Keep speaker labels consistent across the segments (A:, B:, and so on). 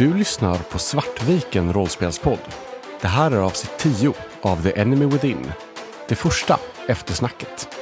A: Du lyssnar på Svartviken rollspelspodd. Det här är avsnitt 10 av The Enemy Within. Det första eftersnacket.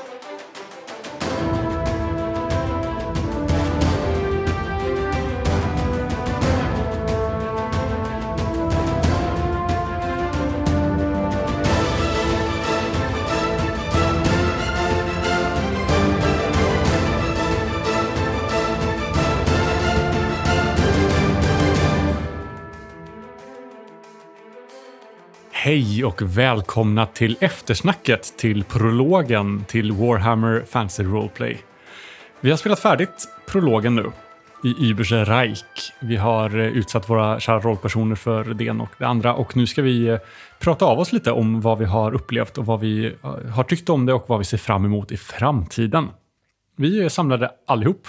B: Och välkomna till eftersnacket till prologen till Warhammer Fantasy Roleplay. Vi har spelat färdigt prologen nu i Übersche Reich. Vi har eh, utsatt våra kära rollpersoner för det ena och det andra och nu ska vi eh, prata av oss lite om vad vi har upplevt och vad vi eh, har tyckt om det och vad vi ser fram emot i framtiden. Vi är samlade allihop.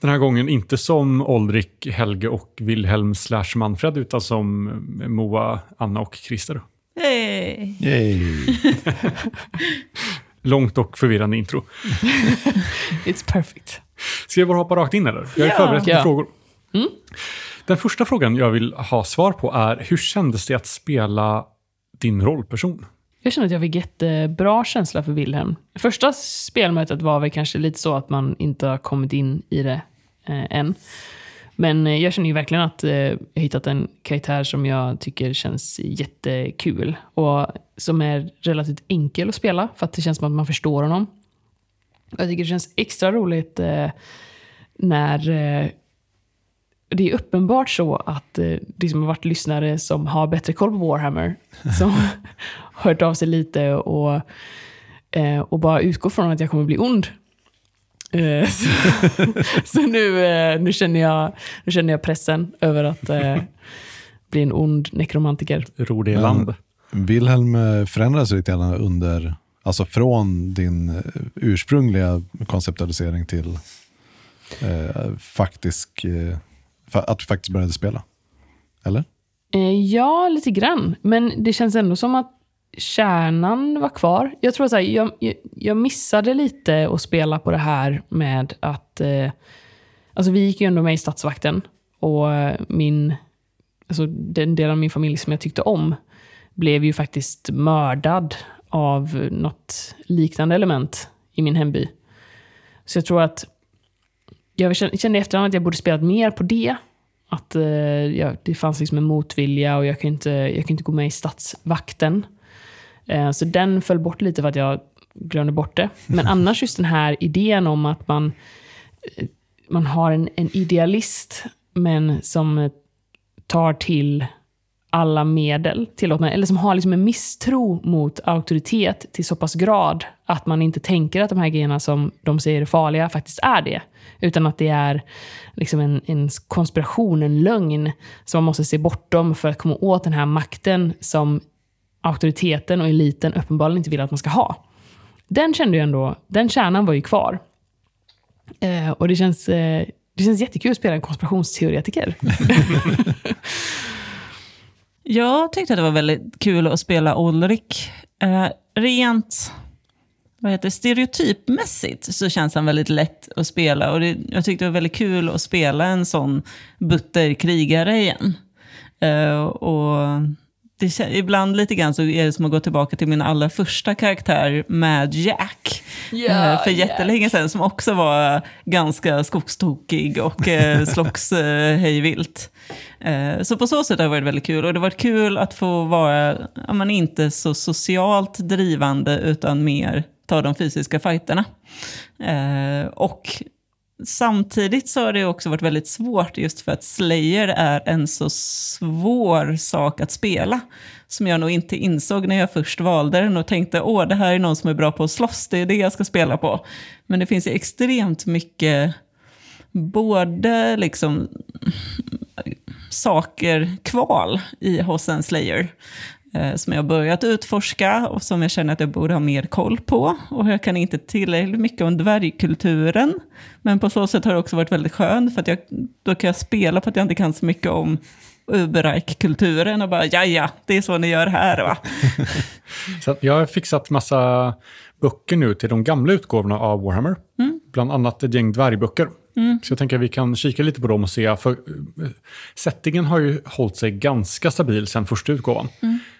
B: Den här gången inte som Olrik, Helge och Wilhelm slash Manfred utan som Moa, Anna och Christer.
C: Hey.
D: Yay.
B: Långt och förvirrande intro.
C: It's perfect.
B: Ska jag bara hoppa rakt in eller? Jag är
C: Ja.
B: förberedd med
C: Ja.
B: frågor.
C: Mm.
B: Den första frågan jag vill ha svar på är hur kändes det att spela din rollperson?
C: Jag känner att jag fick jättebra känsla för Wilhelm. Första spelmötet var väl kanske lite så att man inte har kommit in i det eh, än. Men eh, jag känner ju verkligen att eh, jag hittat en karaktär som jag tycker känns jättekul. Och som är relativt enkel att spela, för att det känns som att man förstår honom. Jag tycker det känns extra roligt eh, när det är uppenbart så att det som har varit lyssnare som har bättre koll på Warhammer, som har hört av sig lite och, och bara utgår från att jag kommer bli ond. Eh, så så nu, eh, nu, känner jag, nu känner jag pressen över att eh, bli en ond nekromantiker.
B: Ror det i
D: Men-
B: land?
D: Wilhelm förändras lite grann under, alltså från din ursprungliga konceptualisering till eh, faktisk, eh, att du faktiskt började spela. Eller?
C: Eh, ja, lite grann. Men det känns ändå som att kärnan var kvar. Jag tror så här, jag, jag, jag missade lite att spela på det här med att... Eh, alltså vi gick ju ändå med i stadsvakten. Och eh, min, alltså den del av min familj som jag tyckte om blev ju faktiskt mördad av något liknande element i min hemby. Så jag tror att jag kände i efterhand att jag borde spelat mer på det. Att eh, ja, det fanns liksom en motvilja och jag kan inte, jag kunde inte gå med i stadsvakten. Eh, så den föll bort lite för att jag glömde bort det. Men annars just den här idén om att man, eh, man har en, en idealist, men som eh, tar till alla medel, tillåt mig, eller som har liksom en misstro mot auktoritet till så pass grad att man inte tänker att de här grejerna som de säger är farliga faktiskt är det. Utan att det är liksom en, en konspiration, en lögn som man måste se bortom för att komma åt den här makten som auktoriteten och eliten uppenbarligen inte vill att man ska ha. Den kände jag ändå, den kärnan var ju kvar. Eh, och det känns, eh, det känns jättekul att spela en konspirationsteoretiker.
E: Jag tyckte att det var väldigt kul att spela Ulrik. Eh, rent vad heter, stereotypmässigt så känns han väldigt lätt att spela. Och det, jag tyckte det var väldigt kul att spela en sån butter krigare igen. Eh, och det, ibland lite grann så är det som att gå tillbaka till min allra första karaktär, Mad Jack. eh, för jättelänge sedan, som också var ganska skogstokig och eh, slogs eh, hejvilt. Eh, så på så sätt har det varit väldigt kul. Och det har varit kul att få vara, ja, men inte så socialt drivande, utan mer ta de fysiska fighterna. Och samtidigt så har det också varit väldigt svårt just för att Slayer är en så svår sak att spela. Som jag nog inte insåg när jag först valde den och tänkte åh det här är någon som är bra på att slåss, det är det jag ska spela på. Men det finns ju extremt mycket både liksom saker kval i hos en Slayer. Eh, som jag har börjat utforska och som jag känner att jag borde ha mer koll på. Och jag kan inte tillräckligt mycket om dvärgkulturen. Men på så sätt har det också varit väldigt skönt för att jag, då kan jag spela på att jag inte kan så mycket om Uberreich-kulturen och bara ja ja, det är så ni gör här va.
B: Så jag har fixat massa böcker nu till de gamla utgåvorna av Warhammer.
C: Mm.
B: Bland annat ett gäng dvärgböcker Så jag tänker att vi kan kika lite på dem och se. För eh, settingen har ju hållit sig ganska stabil sedan första utgåvan.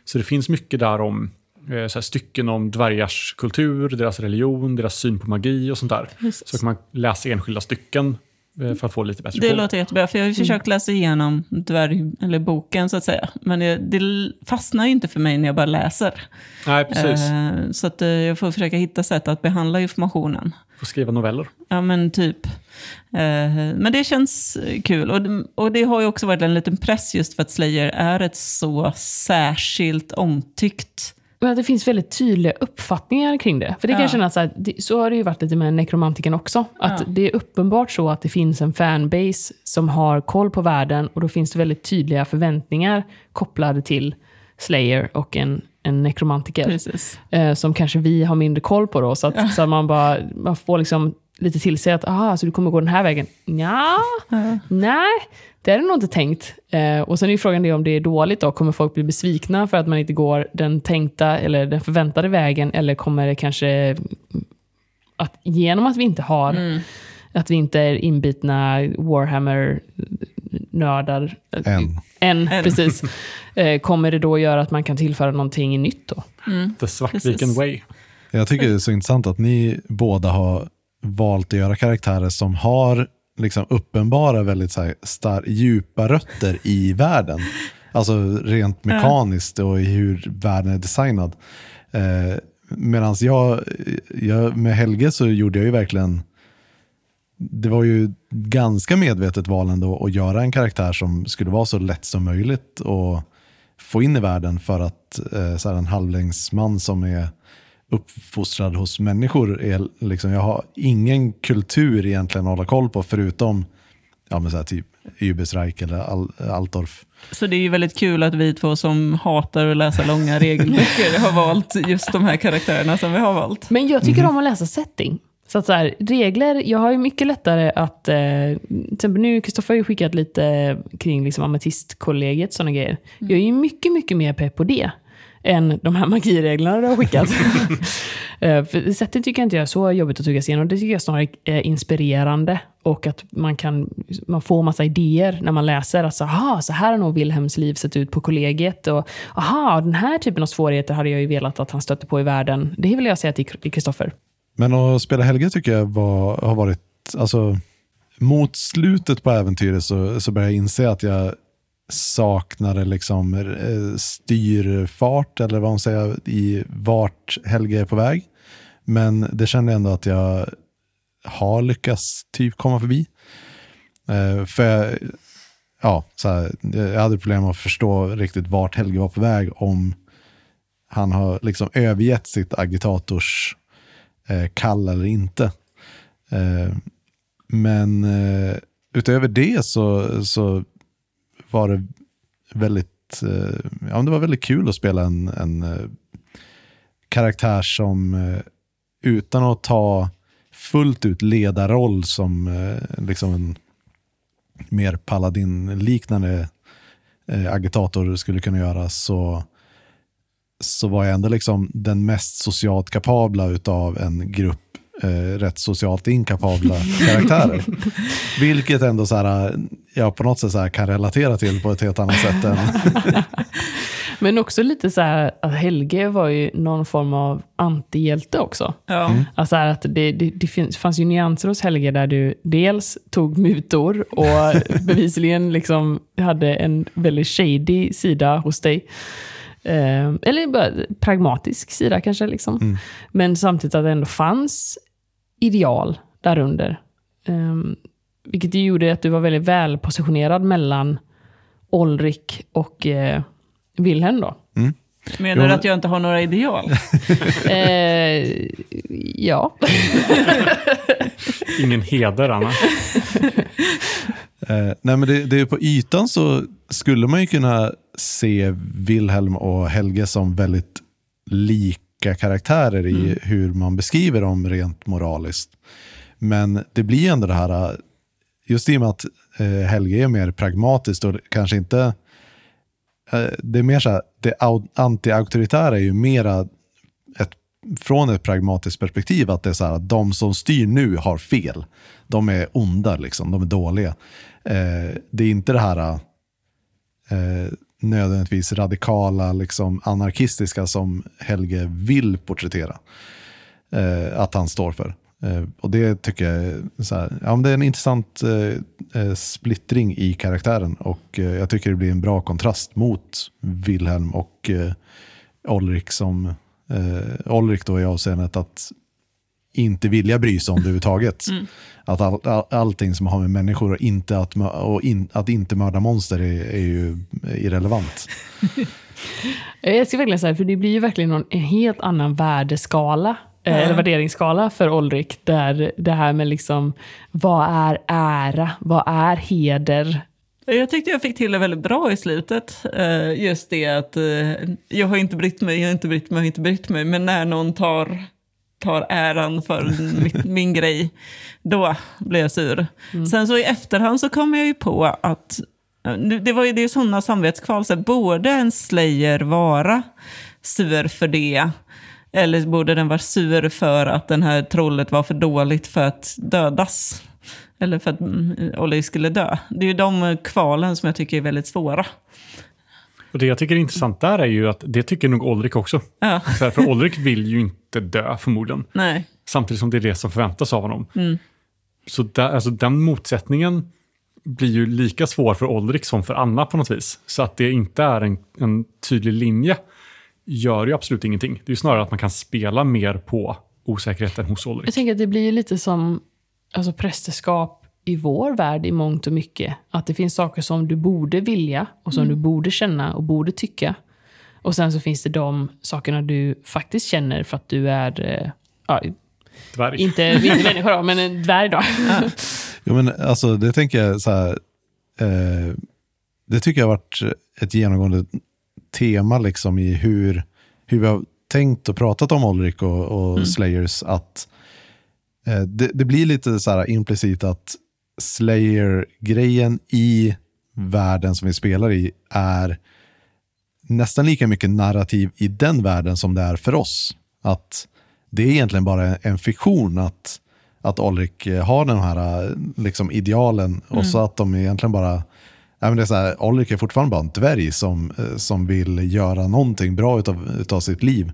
B: Så det finns mycket där om eh, så stycken om dvärgars kultur, deras religion, deras syn på magi och sånt där.
E: Precis.
B: Så kan man läsa enskilda stycken eh, för att få lite bättre
E: Det
B: koll.
E: låter jättebra, för jag har ju försökt läsa igenom dvärg, eller boken så att säga. Men det, det fastnar ju inte för mig när jag bara läser.
B: Nej, precis.
E: Så att, jag får försöka hitta sätt att behandla informationen.
B: Får skriva noveller.
E: Ja, men typ. Eh, men det känns kul. Och, det- och det har ju också varit en liten press just för att Slayer är ett så särskilt omtyckt.
C: Men att det finns väldigt tydliga uppfattningar kring det. För det kan
E: Ja.
C: jag känna så här, så har det ju varit lite med nekromantiken också. Att
E: Ja.
C: det är uppenbart så att det finns en fanbase som har koll på världen och då finns det väldigt tydliga förväntningar kopplade till Slayer och en, en nekromantiker. Eh, som kanske vi har mindre koll på då. Så att, så att man, bara, man får liksom lite till sig att, aha, så du kommer gå den här vägen? Ja, nej, det är det nog inte tänkt. Eh, och sen är ju frågan det om det är dåligt då. Kommer folk bli besvikna för att man inte går den tänkta eller den förväntade vägen? Eller kommer det kanske att genom att vi inte har, att vi inte är inbitna Warhammer-nördar,
D: Än.
C: än,
E: Än.
C: precis, eh, kommer det då göra att man kan tillföra någonting nytt då?
B: The Svartviken. Way.
D: Jag tycker det är så intressant att ni båda har valt att göra karaktärer som har liksom uppenbara, väldigt så här star- djupa rötter i världen. Alltså rent mekaniskt och i hur världen är designad. Eh, Medan jag, jag, med Helge så gjorde jag ju verkligen, det var ju ganska medvetet val ändå att göra en karaktär som skulle vara så lätt som möjligt och få in i världen för att eh, så här en halvlängdsman som är uppfostrad hos människor. Är, liksom, jag har ingen kultur egentligen att hålla koll på förutom ja, men så här, typ Übesreich eller Al Altorf.
E: Så det är ju väldigt kul att vi två som hatar att läsa långa regelböcker har valt just de här karaktärerna som vi har valt.
C: Men jag tycker om att läsa setting. Så att så här, regler, jag har ju mycket lättare att... Eh, till exempel nu, Kristoffer har ju skickat lite kring liksom ametistkollegiet, sådana grejer. Jag är ju mycket, mycket mer pepp på det än de här magireglerna du har skickat. Eh, för setting tycker jag inte är så jobbigt att tugga sig igenom. Det tycker jag snarare är inspirerande. Och att man, kan, man får massa idéer när man läser. Alltså, aha, så här har nog Wilhelms liv sett ut på kollegiet. Och, aha, den här typen av svårigheter hade jag ju velat att han stötte på i världen. Det vill jag säga till Kristoffer.
D: Men att spela Helge tycker jag var, har varit, alltså mot slutet på äventyret så, så började jag inse att jag saknade liksom eh, styrfart, eller vad man säger, i vart Helge är på väg. Men det kände jag ändå att jag har lyckats typ komma förbi. Eh, för jag, ja, så här, jag hade problem att förstå riktigt vart Helge var på väg om han har liksom övergett sitt agitators eh, Eh, kall eller inte. Eh, men eh, utöver det så, så var det väldigt, ja, det var väldigt kul att spela en, en karaktär som utan att ta fullt ut ledarroll som liksom en mer paladin-liknande agitator skulle kunna göra så, så var jag ändå liksom den mest socialt kapabla utav en grupp eh, rätt socialt inkapabla karaktärer. Vilket ändå så här, jag på något sätt så här kan relatera till på ett helt annat sätt än...
C: Men också lite så här att Helge var ju någon form av antihjälte också.
E: Ja.
C: Alltså här att det, det, det finns, fanns ju nyanser hos Helge där du dels tog mutor och bevisligen liksom hade en väldigt shady sida hos dig. Eh, eller bara pragmatisk sida kanske. Liksom. Men samtidigt att det ändå fanns ideal därunder. Eh, vilket gjorde att du var väldigt välpositionerad mellan Olrik och eh, Wilhelm då.
E: Menar
D: Jo,
E: du att jag inte har några ideal?
C: Eh, ja.
B: Ingen heder, Anna.
D: Eh, nej men det, det är på ytan så skulle man ju kunna se Wilhelm och Helge som väldigt lika karaktärer i hur man beskriver dem rent moraliskt. Men det blir ändå det här, just i och med att eh, Helge är mer pragmatiskt och kanske inte, eh, det är mer så här, det au- anti-auktoritära är ju mera ett, från ett pragmatiskt perspektiv, att det är så här, att de som styr nu har fel. de är onda, liksom, de är dåliga. Eh, det är inte det här nödvändigtvis radikala, liksom, anarkistiska som Helge vill porträttera. Eh, att han står för. Eh, och det tycker jag är, så här, ja, men det är en intressant eh, eh, splittring i karaktären. Och eh, jag tycker det blir en bra kontrast mot Wilhelm och eh, Olrik som eh, Olrik då i avseendet att inte vilja bry sig om det överhuvudtaget. Att all, all, allting som har med människor och inte att, och in, att inte mörda monster är, är ju irrelevant.
C: Jag ska verkligen säga, för det blir ju verkligen någon, en helt annan värdeskala, eh, eller värderingsskala för Olrik, där det här med liksom, vad är ära, vad är heder?
E: Jag tyckte jag fick till det väldigt bra i slutet. Eh, Just det att eh, jag har inte brytt mig, jag har inte brytt mig, jag har inte brytt mig. Men när någon tar, tar äran för mitt, min grej, då blir jag sur. Sen så i efterhand så kom jag ju på att det var ju det sådana samvetskval, så här, borde en slayer vara sur för det? Eller borde den vara sur för att den här trollet var för dåligt för att dödas? Eller för att mm, Olli skulle dö. Det är ju de kvalen som jag tycker är väldigt svåra.
B: Och det jag tycker är intressant där är ju att det tycker nog Olrik också.
E: Ja,
B: Så här, för Olrik vill ju inte dö förmodligen.
E: nej.
B: Samtidigt som det är det som förväntas av honom.
E: Mm.
B: Så där, alltså, den motsättningen blir ju lika svår för Olrik som för Anna på något vis. Så att det inte är en, en tydlig linje gör ju absolut ingenting. Det är ju snarare att man kan spela mer på osäkerheten hos Olrik.
C: Jag tänker att det blir ju lite som alltså, prästerskap i vår värld i mångt och mycket. Att det finns saker som du borde vilja och som du borde känna och borde tycka. Och sen så finns det de sakerna du faktiskt känner för att du är, eh, ja,
B: Dvärg.
C: inte, inte människa då, men en dvärg då.
D: Jo, men alltså, det tänker jag så här, eh, det tycker jag har varit ett genomgående tema liksom i hur, hur vi har tänkt och pratat om Olrik och, och Slayers. Att eh, det, det blir lite så här implicit att Slayer-grejen i världen som vi spelar i är nästan lika mycket narrativ i den världen som det är för oss. Att det är egentligen bara en fiktion att, att Olrik eh, har den här eh, liksom, idealen och så att de egentligen bara Ja, men det är så här, Olrik är fortfarande bara en dvärg som, eh, som vill göra någonting bra utav, utav sitt liv.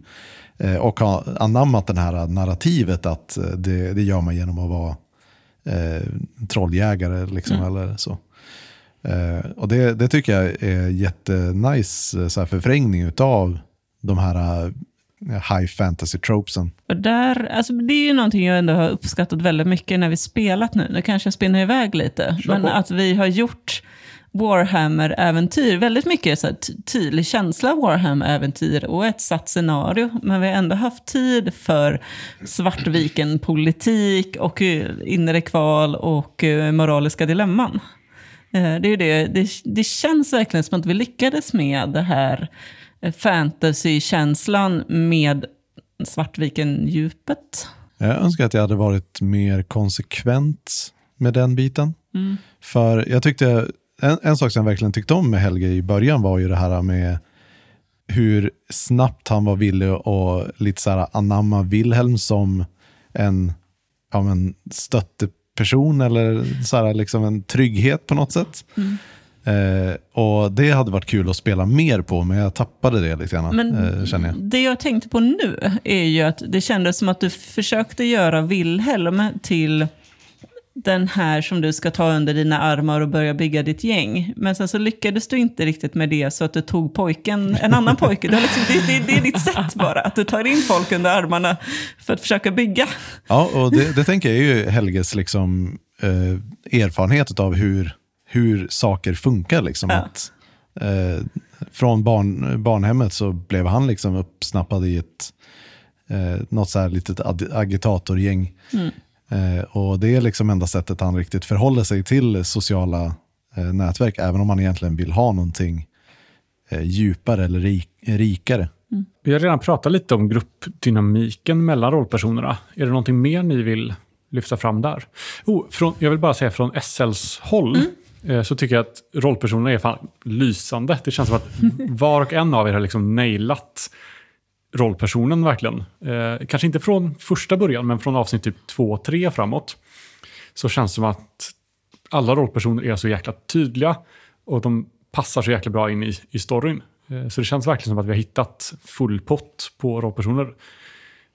D: Eh, och har anammat det här narrativet att det, det gör man genom att vara eh, trolljägare. Liksom, eller så. Eh, och det, det tycker jag är jättenice eh, så här, förvrängning utav de här eh, high fantasy tropesen.
E: Och där, alltså det är ju någonting jag ändå har uppskattat väldigt mycket när vi spelat nu. Det kanske spinner iväg lite. men
B: på.
E: att vi har gjort Warhammer-äventyr, väldigt mycket så här, ty- tydlig känsla av Warhammer-äventyr och ett satt scenario. Men vi har ändå haft tid för Svartviken-politik och eh, inre kval och eh, moraliska dilemman. Eh, Det, är det, det, det känns verkligen som att vi lyckades med det här fantasy-känslan med Svartviken-djupet.
D: Jag önskar att jag hade varit mer konsekvent med den biten. För jag tyckte, en, en sak som jag verkligen tyckte om med Helge i början var ju det här med hur snabbt han var villig att lite så här anamma Wilhelm som en ja, men stötteperson eller så här liksom en trygghet på något sätt. Eh, och Det hade varit kul att spela mer på, men jag tappade det lite grann,
E: Men
D: eh, känner jag.
E: det jag tänkte på nu är ju att det kändes som att du försökte göra Wilhelm till den här som du ska ta under dina armar och börja bygga ditt gäng. Men sen så lyckades du inte riktigt med det så att du tog pojken, en annan pojke. Du har liksom, det, det, det är ditt sätt bara, att du tar in folk under armarna för att försöka bygga.
D: Ja, och det, det tänker jag är ju Helges liksom, eh, erfarenhet av hur, hur saker funkar. Liksom.
E: Ja.
D: Att, eh, från barn, barnhemmet så blev han liksom uppsnappad i ett eh, något så här litet ag- agitatorgäng. Eh, och det är liksom enda sättet han riktigt förhåller sig till sociala eh, nätverk, även om man egentligen vill ha någonting eh, djupare eller rik, rikare.
B: Vi har redan pratat lite om gruppdynamiken mellan rollpersonerna. Är det någonting mer ni vill lyfta fram där? Oh, från, jag vill bara säga från SLs håll eh, så tycker jag att rollpersonerna är fan lysande. Det känns som att var och en av er har liksom nailat rollpersonen verkligen. Eh, kanske inte från första början, men från avsnitt typ två, tre framåt. så känns det som att alla rollpersoner är så jäkla tydliga och de passar så jäkla bra in i, i storyn. Eh, Så det känns verkligen som att vi har hittat full pott på rollpersoner.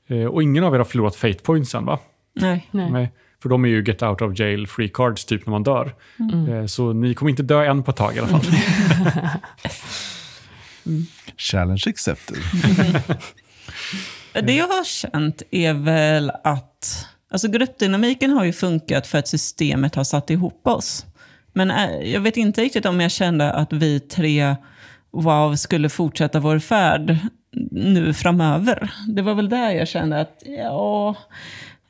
B: Eh, Och ingen av er har förlorat fate points än va?
E: Nej.
C: Nej.
B: Nej. För de är ju get out of jail free cards typ när man dör. Eh, Så ni kommer inte dö än på ett tag i alla fall.
D: Challenge accepted.
E: Det jag har känt är väl att alltså gruppdynamiken har ju funkat för att systemet har satt ihop oss. Men eh, jag vet inte riktigt om jag kände att vi tre wow, skulle fortsätta vår färd nu framöver. Det var väl där jag kände att, ja,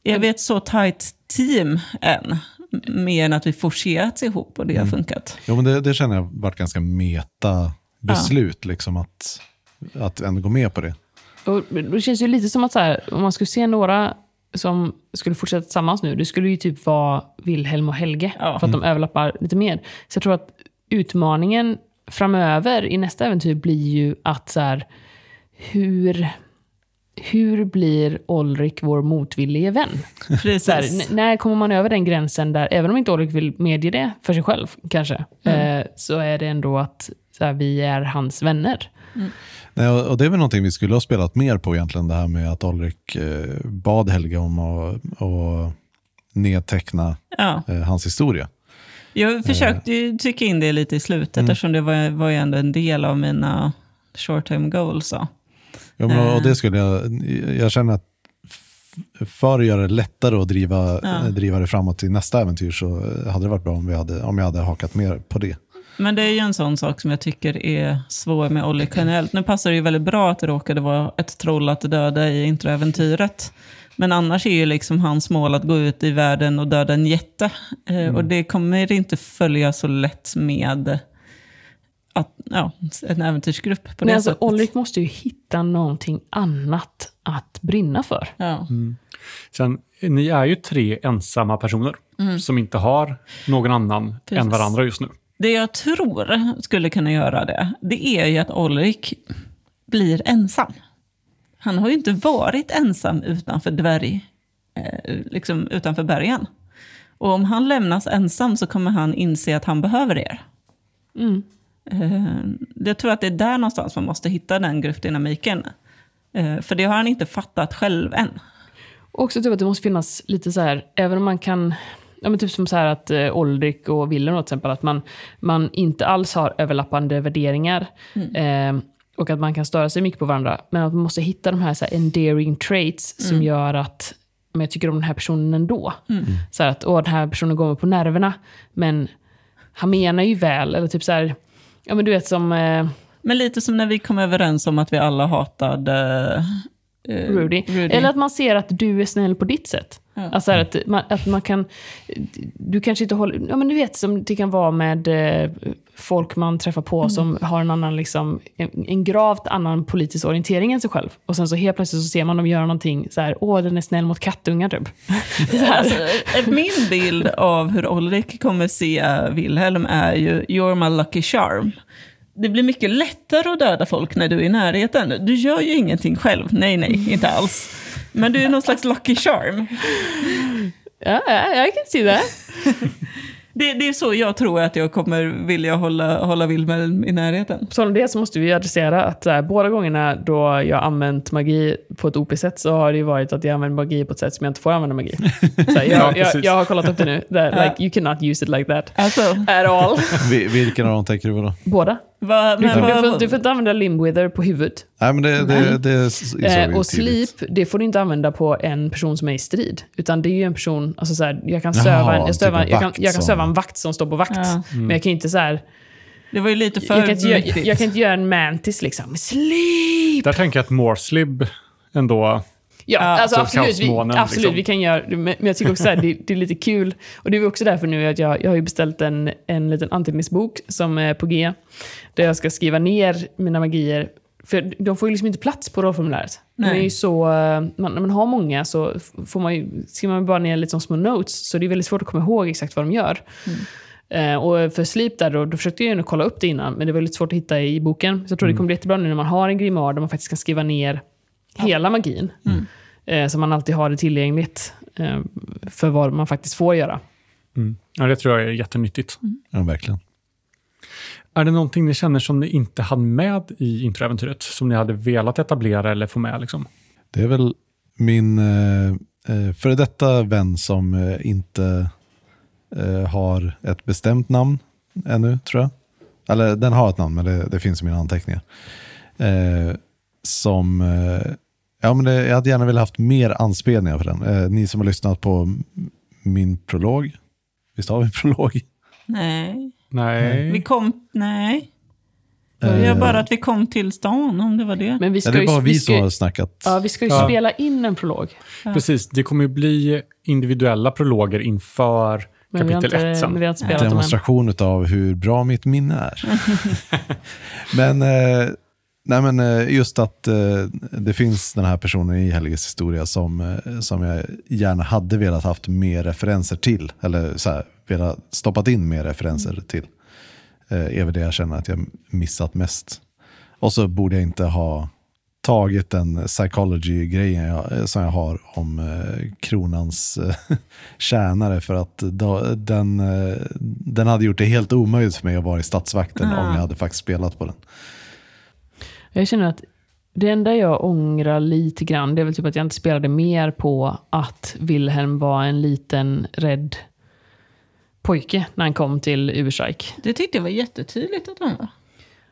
E: är vi ett så tajt team än? Mer än att vi forcerats ihop och det har funkat.
D: Jo, men det, det känner jag varit ganska meta beslut, liksom att, att ändå gå med på det.
C: Och det känns ju lite som att så här, om man skulle se några som skulle fortsätta tillsammans nu, det skulle ju typ vara Wilhelm och Helge.
E: Ja.
C: För att de överlappar lite mer. Så jag tror att utmaningen framöver i nästa äventyr blir ju att så här, hur, hur blir Olrik vår motvillige vän? Så här, när kommer man över den gränsen där, även om inte Ulrik vill medge det för sig själv kanske,
E: Mm.
C: eh, så är det ändå att så här, vi är hans vänner.
D: Nej, och, det är väl någonting vi skulle ha spelat mer på egentligen, det här med att Ulrik eh, bad Helge om att, att nedteckna
E: Ja.
D: eh, hans historia.
E: Jag försökte ju trycka in det lite i slutet, eftersom det var, var ju ändå en del av mina short term goals. Så.
D: Ja, men, och det skulle jag, jag känner att för att göra det lättare att driva,
E: Ja.
D: eh, driva det framåt till nästa äventyr så eh, hade det varit bra om, vi hade, om jag hade hakat mer på det.
E: Men det är ju en sån sak som jag tycker är svår med Olli generellt. Nu passar det ju väldigt bra att det råkade vara ett troll att döda i introäventyret. Men annars är ju liksom hans mål att gå ut i världen och döda en jätte. Eh, Och det kommer inte följa så lätt med att, ja, en äventyrsgrupp på det
C: Men alltså,
E: sättet.
C: Ulrik måste ju hitta någonting annat att brinna för.
E: Ja.
B: Sen, ni är ju tre ensamma personer som inte har någon annan
E: Precis.
B: än varandra just nu.
E: Det jag tror skulle kunna göra det, det är ju att Olrik blir ensam. Han har ju inte varit ensam utanför dvärg, eh, liksom utanför bergen. Och om han lämnas ensam så kommer han inse att han behöver er.
C: Mm.
E: Eh, jag tror att det är där någonstans man måste hitta den gruppdynamiken. Eh, för det har han inte fattat själv än.
C: Och också typ att det måste finnas lite så här, även om man kan, ja men typ som så här att eh, Ulrik och Willem till exempel, att man, man inte alls har överlappande värderingar. Eh, och att man kan störa sig mycket på varandra. Men att man måste hitta de här, så här endearing traits som gör att men jag tycker om den här personen ändå. Så här att åh, den här personen går mig på nerverna, men han menar ju väl. Eller typ så här, ja men du vet som eh,
E: Men lite som när vi kom överens om att vi alla hatade eh,
C: Rudy. Eller att man ser att du är snäll på ditt sätt. Alltså här, att, man, att man kan... Du kanske inte håller... Ja, men du vet som det kan vara med eh, folk man träffar på som har en annan, liksom, en, en gravt annan politisk orientering än sig själv. Och sen så helt plötsligt så ser man dem göra någonting så här, åh den är snäll mot kattungar typ.
E: Alltså, min bild av hur Ulrik kommer se Wilhelm är ju “You're my lucky charm”. Det blir mycket lättare att döda folk när du är i närheten. Du gör ju ingenting själv. Nej, nej, inte alls. Men du är någon slags lucky charm.
C: Ja, ja, jag kan se det.
E: Det, är så jag tror att jag kommer vilja hålla, hålla Wilhelm i närheten.
C: På tal om det så måste vi adressera att så här, båda gångerna då jag använt magi på ett OP-sätt så har det ju varit att jag använder magi på ett sätt som jag inte får använda magi. Så här,
B: Ja,
C: jag, jag, jag har kollat upp det nu. That, like, you cannot use it like that.
E: Alltså,
C: At all.
D: Vi- Vilken av dem tänker du på då?
C: Båda. Du,
E: men,
C: du, får, du får inte använda Limbwither på huvudet.
D: Nej, men det, det, det
C: Eh, och sleep, det får du inte använda på en person som är i strid. Utan det är ju en person, alltså så här, jag kan söva, en, jag,
D: typ en
C: jag, kan,
D: vakt
C: jag kan söva en vakt som står på vakt.
E: Ja.
C: Men jag kan inte så här,
E: det var ju lite för
C: jag kan, inte, jag, jag kan inte göra en mantis liksom. Sleep!
B: Där tänker jag att Morslib ändå...
C: Ja, alltså
B: så
C: absolut. Vi, absolut
B: liksom.
C: vi kan göra. Men jag tycker också att det, det är lite kul. Och det är också därför nu att jag, jag har ju beställt en, en liten anteckningsbok som är på G. Där jag ska skriva ner mina magier. För de får ju liksom inte plats på rollformuläret. Är
E: Nej.
C: ju så, eh, man, när man har många så får man ju, skriver man bara ner lite som små notes. Så det är väldigt svårt att komma ihåg exakt vad de gör. Eh, och för Sleep där då, då försökte jag ju kolla upp det innan, men det var lite svårt att hitta i boken. Så jag tror det kommer bli jättebra nu när man har en grimoire där man faktiskt kan skriva ner hela magin. Eh, så man alltid har det tillgängligt eh, för vad man faktiskt får göra.
B: Ja, det tror jag är jättenyttigt.
D: Ja, verkligen.
B: Är det någonting ni känner som ni inte hann med i introäventyret? Som ni hade velat etablera eller få med? Liksom?
D: Det är väl min eh, eh, före detta vän som eh, inte eh, har ett bestämt namn ännu, tror jag. Eller den har ett namn, men det, det finns i mina anteckningar. Eh, som, eh, ja men det, jag hade gärna velat haft mer anspelningar på den. Eh, ni som har lyssnat på min prolog, visst har vi en prolog?
E: Nej.
B: Nej.
E: Vi kom... Nej. Jag bara att vi kom till stan, om det var det.
C: Men vi
D: Ja,
C: ska
D: det är
C: ju,
D: bara
C: vi
D: vi som har snackat.
C: ja, vi ska ju
B: Ja.
C: spela in en prolog.
B: Precis, det kommer ju bli individuella prologer inför
C: Men
B: kapitel
C: inte,
B: 1 sen.
C: men vi har inte spelat dem än.
D: demonstration av hur bra mitt minne är. men, eh, nej men eh, just att eh, det finns den här personen i Helges historia som, som jag gärna hade velat haft mer referenser till. Eller så här, velat stoppat in mer referenser till. Eh, är väl det jag känner att jag missat mest. Och så borde jag inte ha tagit den psychology-grejen eh, som jag har om eh, kronans eh, tjänare för att då, den, eh, den hade gjort det helt omöjligt för mig att vara i statsvakten
E: Ah.
D: om jag hade faktiskt spelat på den.
C: Jag känner att det enda jag ångrar lite grann, det är väl typ att jag inte spelade mer på att Wilhelm var en liten rädd pojke när han kom till Uberstrike.
E: Det tyckte jag var jättetydligt att han var.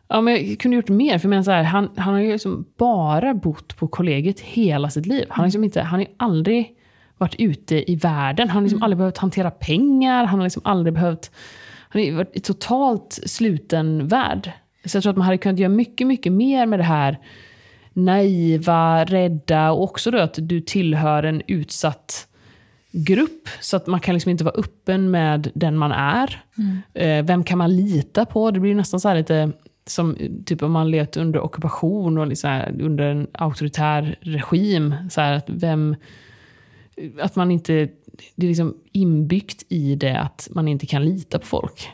C: Ja, men jag kunde gjort mer, för så här, han, han har ju liksom bara bott på kollegiet hela sitt liv. Han har liksom inte, han har ju aldrig varit ute i världen. Han har liksom aldrig behövt hantera pengar, han har liksom aldrig behövt... Han har varit i totalt sluten värld. Så jag tror att man hade kunnat göra mycket, mycket mer med det här naiva, rädda och också då att du tillhör en utsatt grupp. Så att man kan liksom inte vara öppen med den man är. Eh, vem kan man lita på? Det blir nästan så här lite som typ om man levt under ockupation och liksom under en auktoritär regim. Så här, att vem... Att man inte... Det är liksom inbyggt i det att man inte kan lita på folk.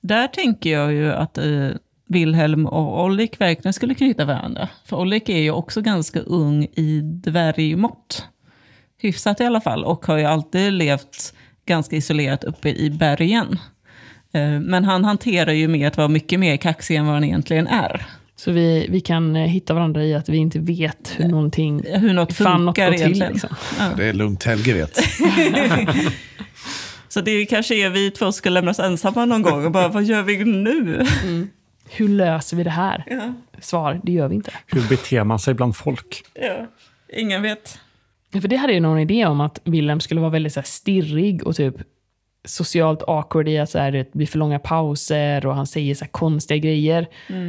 E: Där tänker jag ju att eh, Wilhelm och Ollik verkligen skulle knyta varandra. För Ollik är ju också ganska ung i dvärgmått. Hyfsat i alla fall. Och har ju alltid levt ganska isolerat uppe i bergen. Eh, men han hanterar ju med att vara mycket mer kaxig än vad han egentligen är.
C: Så vi, vi kan eh, hitta varandra i att vi inte vet hur någonting...
E: Hur något
C: Fan, något
E: funkar
C: går till,
E: egentligen.
C: liksom.
D: Det är lugnt, Helge vet.
E: Så det kanske är vi två ska lämnas ensamma någon gång och bara, vad gör vi nu?
C: Hur löser vi det här?
E: Ja.
C: Svar, det gör vi inte.
B: Hur beter man sig bland folk?
E: Ja. Ingen vet.
C: Ja, För det hade jag någon idé om att Willem skulle vara väldigt så här, stirrig och typ socialt awkward i att så här, det blir för långa pauser och han säger så här, konstiga grejer.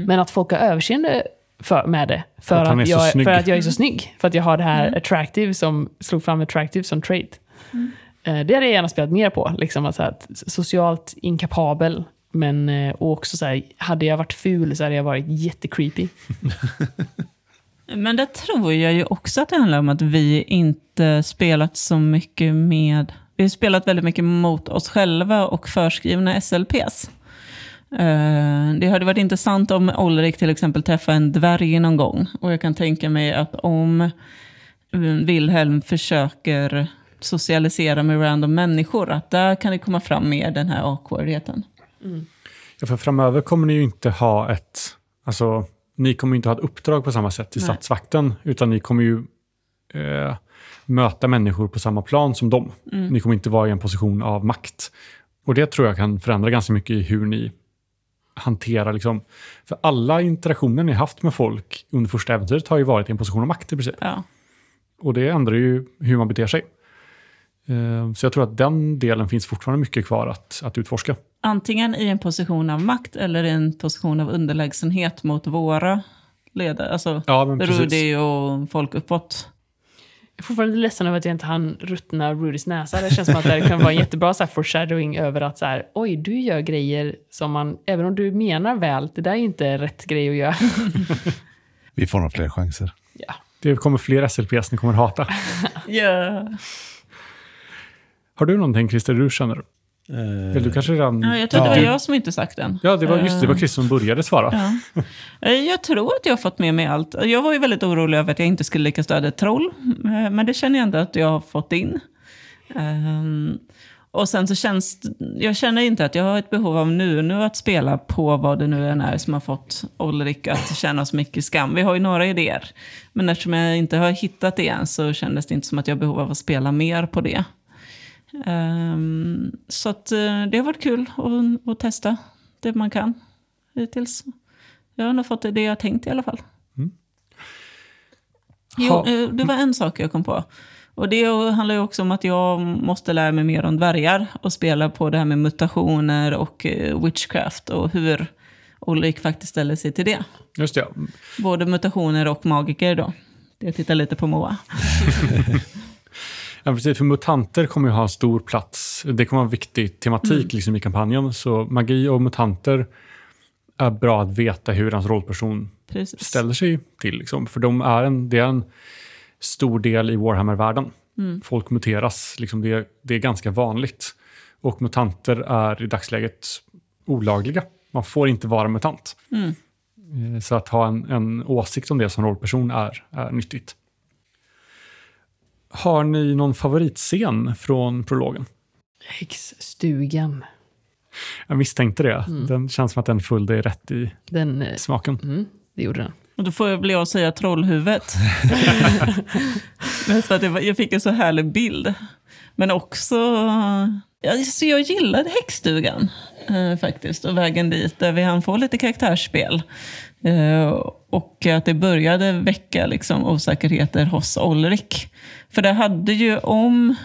C: Men att folk har överseende för, med det. För
B: Att
C: att, jag,
B: snygg.
C: för att jag är så snygg. För att jag har det här attractive som slog fram attractive som trait. Eh, Det hade jag gärna spelat mer på. Liksom, att, så här, socialt inkapabel. Men eh, och också så här, hade jag varit ful så hade jag varit jättecreepy.
E: Men det tror jag ju också att det handlar om att vi inte spelat så mycket med... Vi har spelat väldigt mycket mot oss själva och förskrivna SLPs. Eh, Det hade varit intressant om Olrik till exempel träffade en dvärg någon gång. Och jag kan tänka mig att om eh, Wilhelm försöker socialisera med random människor, att där kan det komma fram mer den här awkwardheten.
B: Ja, för framöver kommer ni ju inte ha ett... Alltså, ni kommer inte ha ett uppdrag på samma sätt i
E: Nej.
B: statsvakten, utan ni kommer ju eh, möta människor på samma plan som dem. Ni kommer inte vara i en position av makt. Och det tror jag kan förändra ganska mycket i hur ni hanterar... Liksom, för alla interaktioner ni haft med folk under första äventyret har ju varit i en position av makt i princip.
E: Ja.
B: Och det ändrar ju hur man beter sig. Eh, Så jag tror att den delen finns fortfarande mycket kvar att, att utforska.
E: Antingen i en position av makt eller i en position av underlägsenhet mot våra ledare. Alltså
B: Ja.
E: Rudy och folk uppåt.
C: Jag är fortfarande ledsen över att jag inte hann ruttna Rudys näsa. Det känns som att det kan vara en jättebra så här, foreshadowing över att så här, oj, du gör grejer som man, även om du menar väl, det där är inte rätt grej att göra.
D: Vi får nog fler chanser.
C: ja.
B: Det kommer fler SLPs ni kommer hata.
E: Ja.
B: Har du någonting Christer du känner? Vill du kanske redan...
E: ja, jag tror det var jag som inte sagt den.
B: Ja, det var just det. Det var Christer som började svara.
E: Ja. Eh, Jag tror att jag har fått med mig allt. Jag var ju väldigt orolig över att jag inte skulle lyckas döda ett troll. eh, Men det känner jag ändå att jag har fått in. Och sen så känns jag känner inte att jag har ett behov av nu, nu att spela på vad det nu än är som har fått Ulrik att känna så mycket skam. Vi har ju några idéer. Men eftersom jag inte har hittat det än så kändes det inte som att jag har behov av att spela mer på det. Um, så att, uh, det har varit kul att, att, testa det man kan hittills. Jag har nog fått det jag tänkt i alla fall. Mm. Jo, uh, det var en sak jag kom på. Och det handlar ju också om att jag måste lära mig mer om dvärgar och spela på det här med mutationer och uh, witchcraft och hur Ulrik faktiskt ställer sig till det.
B: Just det.
E: Både mutationer och magiker då. Jag tittar lite på Moa.
B: Ja, precis. För mutanter kommer ju ha en stor plats. Det kommer vara en viktig tematik mm. liksom, i kampanjen. Så magi och mutanter är bra att veta hur ens rollperson precis. ställer sig till. Liksom. För de är en, det är en stor del i Warhammer-världen. Mm. Folk muteras. Liksom det, det är ganska vanligt. Och mutanter är i dagsläget olagliga. Man får inte vara mutant. Mm. Eh, så att ha en, en åsikt om det som rollperson är, är nyttigt. Har ni någon favoritscen från prologen?
C: Häxstugan.
B: Jag misstänkte det. Mm. Den känns som att den föll dig rätt i den, eh, smaken.
C: Mm, det gjorde den.
E: Och då får jag bli jag säga trollhuvudet. Mest för att jag fick en så härlig bild. Men också... Alltså jag gillade häxstugan eh, faktiskt och vägen dit där vi hann få lite karaktärsspel. Eh, och att det började väcka liksom, osäkerheter hos Olrik. För det hade ju om,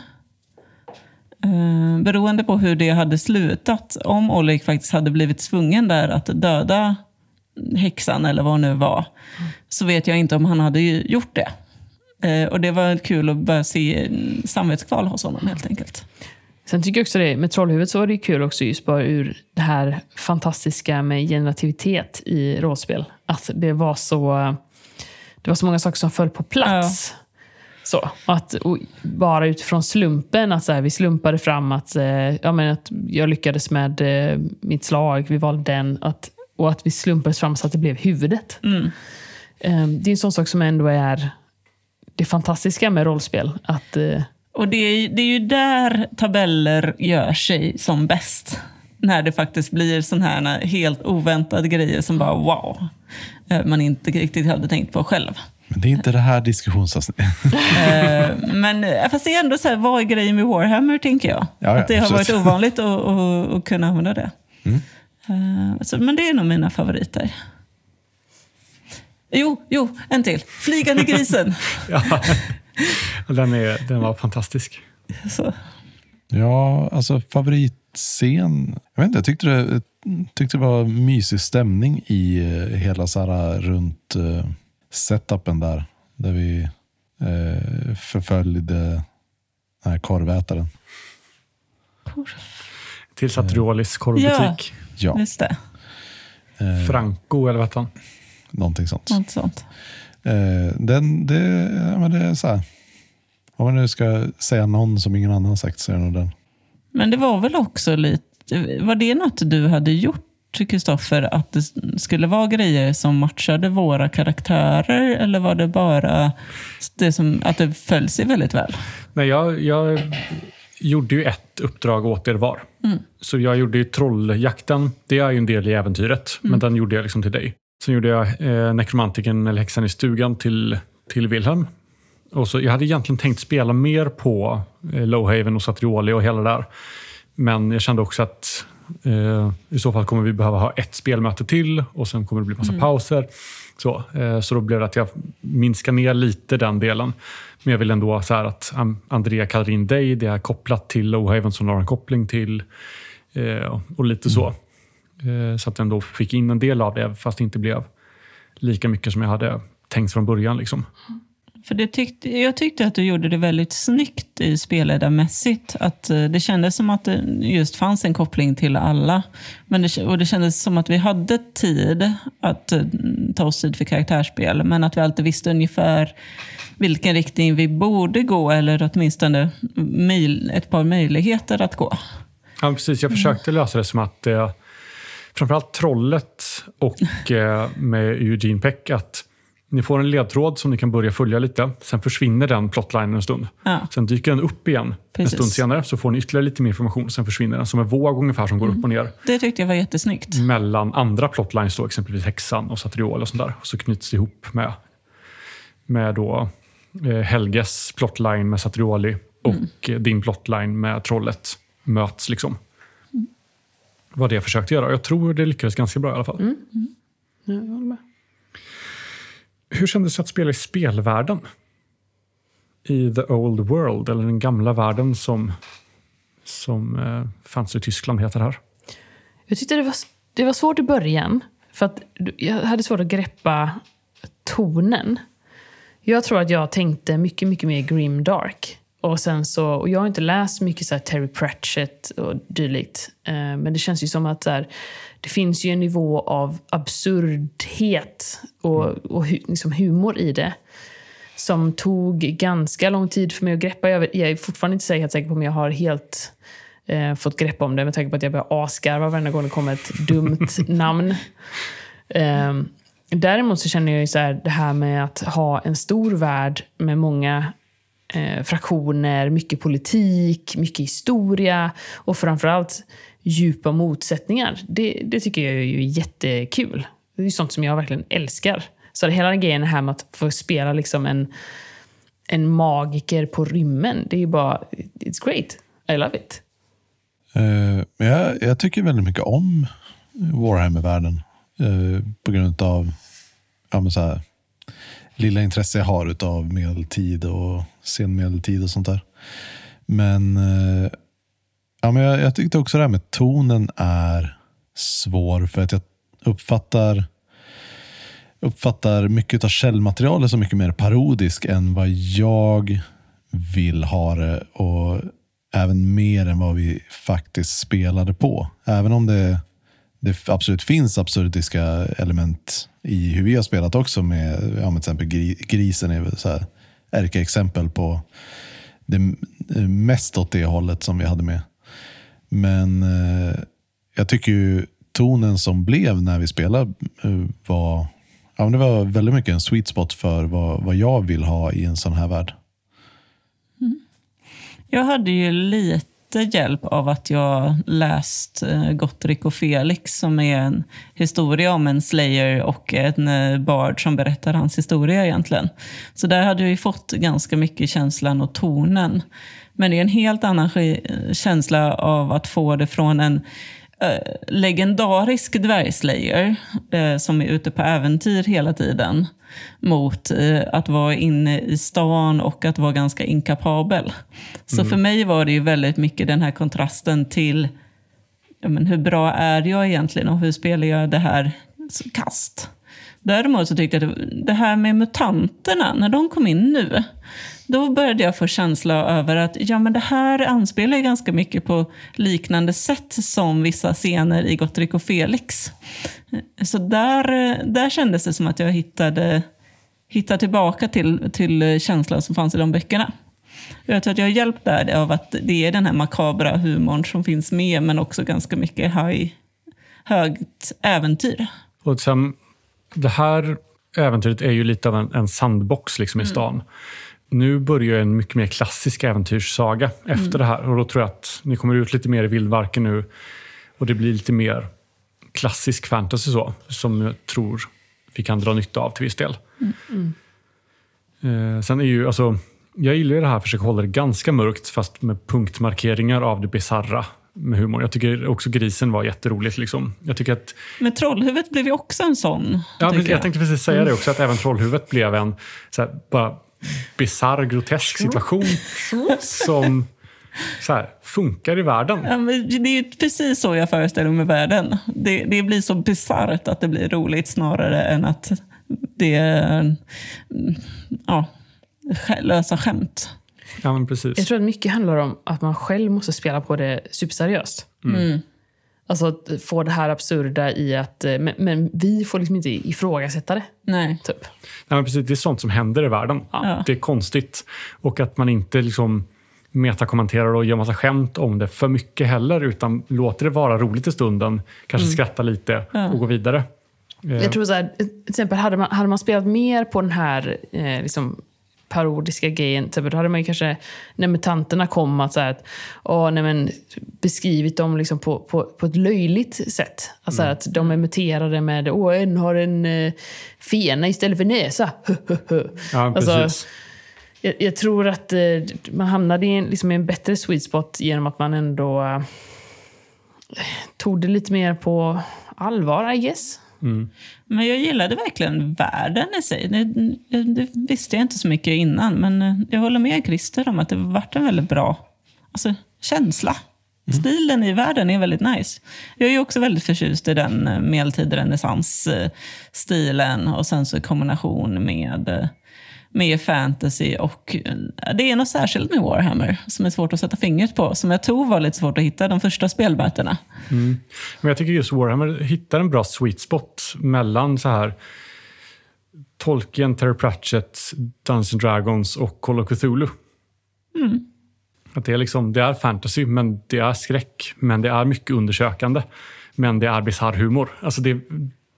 E: eh, beroende på hur det hade slutat, om Olrik faktiskt hade blivit tvungen där att döda häxan eller vad hon nu var, så vet jag inte om han hade gjort det. Eh, och det var kul att börja se samvetskval hos honom helt enkelt.
C: Sen tycker jag också det, med Trollhuvudet så var det kul också just bara ur det här fantastiska med generativitet i rollspel. Att det var så, det var så många saker som föll på plats. Ja. Så, att, bara utifrån slumpen, att så här, vi slumpade fram att, eh, ja, men att jag lyckades med eh, mitt slag, vi valde den. Att, och att vi slumpade fram så att det blev huvudet. Mm. Eh, det är en sån sak som ändå är det fantastiska med rollspel. Att, eh,
E: och det är, det är ju där tabeller gör sig som bäst. När det faktiskt blir sådana här helt oväntade grejer som bara wow, eh, man inte riktigt hade tänkt på själv.
D: Men det är inte det här diskussionsavsnittet.
E: Eh, men eh, fast det är ändå så här, vad är grejen med Warhammer, tänker jag. Ja, ja, att det har varit ovanligt att, att, att kunna använda det. Mm. Så, men det är nog mina favoriter. Jo, jo, en till. Flygande grisen. ja,
B: den, är, den var fantastisk. Så.
D: Ja, alltså favoritscen. Jag vet inte, jag tyckte det, tyckte det var mysig stämning i eh, hela så här runt uh, setupen där. Där vi uh, förföljde den här korvätaren.
B: Korv. Till Satriolis korvbutik.
E: Ja, ja. just det.
B: Franco, eller vad han?
D: Någonting sånt.
E: Något sånt.
D: Eh, den, det, ja, men det är så här. Om man nu ska säga någon som ingen annan har sagt så är det nog den.
E: Men det var väl också lite, var det något du hade gjort Kristoffer, att det skulle vara grejer som matchade våra karaktärer? Eller var det bara det som, att det föll sig väldigt väl?
B: Nej, jag, jag gjorde ju ett uppdrag åt er var. Mm. Så jag gjorde ju trolljakten. Det är ju en del i äventyret, mm. men den gjorde jag liksom till dig. Sen gjorde jag eh, nekromantiken eller häxan i stugan till, till Wilhelm. Och så, jag hade egentligen tänkt spela mer på eh, Lowhaven och Satrioli och hela det där. Men jag kände också att eh, i så fall kommer vi behöva ha ett spelmöte till och sen kommer det bli massa mm. pauser. Så, eh, så då blev det att jag minskar ner lite den delen. Men jag vill ändå så att Andrea kallar in dig. Det är kopplat till Lowhaven som har en koppling till eh, och lite mm. så. Eh, så att den då fick in en del av det, fast det inte blev lika mycket som jag hade tänkt från början. Liksom.
E: För det tyckte, jag tyckte att du gjorde det väldigt snyggt i spelledarmässigt. Att eh, det kändes som att det just fanns en koppling till alla. Men det, och det kändes som att vi hade tid att eh, ta oss tid för karaktärsspel. Men att vi alltid visste ungefär vilken riktning vi borde gå. Eller åtminstone ett par möjligheter att gå.
B: Ja, precis. Jag försökte lösa det som att det framförallt Trollet och eh, med Eugene Peck att Ni får en ledtråd som ni kan börja följa lite. Sen försvinner den plotlinen en stund.
E: Ja.
B: Sen dyker den upp igen
E: Precis.
B: en stund senare. Så får ni ytterligare lite mer information. Sen försvinner den som en våg ungefär som går upp och ner.
E: Det tyckte jag var jättesnyggt.
B: Mellan andra plotlines, då, exempelvis häxan och Satriol och sånt där. Och så knyts det ihop med, med då, eh, Helges plotline med Satrioli och eh, din plotline med trollet möts. liksom. Vad det försökte göra. Jag tror det lyckades ganska bra i alla fall.
C: Ja, jag håller med.
B: Hur kändes det att spela i spelvärlden? I the old world, eller den gamla världen som, som eh, fanns i Tyskland heter här.
C: Jag tyckte det var, det var svårt i början. För att jag hade svårt att greppa tonen. Jag tror att jag tänkte mycket, mycket mer grim dark. Och sen så, och jag har inte läst mycket så här Terry Pratchett och dylikt. Eh, men det känns ju som att här, det finns ju en nivå av absurdhet och, och hu, liksom humor i det. Som tog ganska lång tid för mig att greppa. Jag, jag är fortfarande inte helt säker på om jag har helt eh, fått grepp om det med tanke på att jag börjar asgarva varenda gång det kommer ett dumt namn. Ehm, däremot så känner jag ju så här, det här med att ha en stor värld med många eh, fraktioner, mycket politik, mycket historia och framförallt djupa motsättningar. Det, det tycker jag är ju jättekul. Det är sånt som jag verkligen älskar. Så hela den grejen här med att få spela liksom en, en magiker på rymmen, det är ju bara, it's great. I love it.
D: Uh, jag, jag tycker väldigt mycket om Warhammer-världen. uh, på grund av ja, men så här, lilla intresse jag har av medeltid och senmedeltid och sånt där. Men, eh, ja, men jag, jag tyckte också det här med tonen är svår för att jag uppfattar uppfattar mycket av källmaterialet som mycket mer parodisk än vad jag vill ha det och även mer än vad vi faktiskt spelade på. Även om det, det absolut finns absurdiska element i hur vi har spelat också med ja, med till exempel gri- grisen är väl så här ärkeexempel på det mest åt det hållet som vi hade med. Men eh, jag tycker ju tonen som blev när vi spelade eh, var, ja, men det var väldigt mycket en sweet spot för vad, vad jag vill ha i en sån här värld. Mm.
E: Jag hade ju lite hjälp av att jag läst eh, Gottrik Gottrick och Felix som är en historia om en slayer och en eh, bard som berättar hans historia egentligen. Så där hade jag ju fått ganska mycket känslan och tonen. Men det är en helt annan känsla av att få det från en eh, legendarisk dvärgslayer eh, som är ute på äventyr hela tiden mot eh, att vara inne i stan och att vara ganska inkapabel. Så för mig var det ju väldigt mycket den här kontrasten till ja, men hur bra är jag egentligen och hur spelar jag det här kast? Däremot så tyckte jag att det här med mutanterna, när de kom in nu, då började jag få känsla över att ja, men det här anspelar ganska mycket på liknande sätt som vissa scener i Gottrick och Felix. Så där, där kändes det som att jag hittade, hittade tillbaka till, till känslan som fanns i de böckerna. Jag tror att jag har hjälpt där av att det är den här makabra humorn som finns med, men också ganska mycket high, högt äventyr.
B: Och sen, det här äventyret är ju lite av en, en sandbox liksom i stan. Nu börjar en mycket mer klassisk äventyrssaga efter det här. Och då tror jag att ni kommer ut lite mer i vildmarken nu. Och det blir lite mer klassisk fantasy så, som jag tror vi kan dra nytta av till viss del. Eh, sen är ju, alltså, jag gillar ju det här, försöka hålla det ganska mörkt fast med punktmarkeringar av det bizarra med humor. Jag tycker också grisen var jätteroligt. Liksom. Jag tycker att
E: Men Trollhuvudet blev ju också en sån.
B: Ja, precis, jag tänkte precis säga det också, att även Trollhuvudet blev en så här, bara bisarr, grotesk situation som så här, funkar i världen.
E: Ja, men det är ju precis så jag föreställer mig världen. Det, det blir så bisarrt att det blir roligt snarare än att det är mm, ja, lösa skämt.
B: Ja, men precis.
C: Jag tror att mycket handlar om att man själv måste spela på det superseriöst.
E: Mm.
C: Alltså att få det här absurda i att... eh, Men, men vi får liksom inte ifrågasätta det.
E: Nej.
C: Typ.
B: Nej, men precis. Det är sånt som händer i världen.
E: Ja.
B: Det är konstigt. Och att man inte liksom metakommenterar och gör massa skämt om det för mycket heller, utan låter det vara roligt i stunden, kanske skratta lite och gå vidare. Eh,
C: Jag tror så här, till exempel hade man, hade man spelat mer på den här eh, liksom, parodiska grejen, exempel, då hade man ju kanske, när mutanterna kom, att, så här, att åh, nej, men, beskrivit dem liksom på, på, på ett löjligt sätt. Alltså att de är muterade med, åh, en har en eh, fena istället för näsa.
B: ja,
C: alltså,
B: precis.
C: jag, jag tror att eh, man hamnade i en, liksom, i en bättre sweet spot genom att man ändå eh, tog det lite mer på allvar, I guess.
E: Men jag gillade verkligen världen i sig. Det, det visste jag inte så mycket innan, men eh, jag håller med Christer om att det varit en väldigt bra alltså, känsla. Stilen i världen är väldigt nice. Jag är också väldigt förtjust i den eh, medeltid-renässans-stilen och sen så i kombination med, eh, med fantasy och eh, det är något särskilt med Warhammer som är svårt att sätta fingret på, som jag tror var lite svårt att hitta de första spelmötena.
B: Men jag tycker just Warhammer hittar en bra sweet spot mellan så här Tolkien, Terry Pratchett, Dungeons Dragons och Call of Cthulhu. Att det, är liksom, det är fantasy, men det är skräck. Men det är mycket undersökande. Men det är bisarr humor. Alltså det,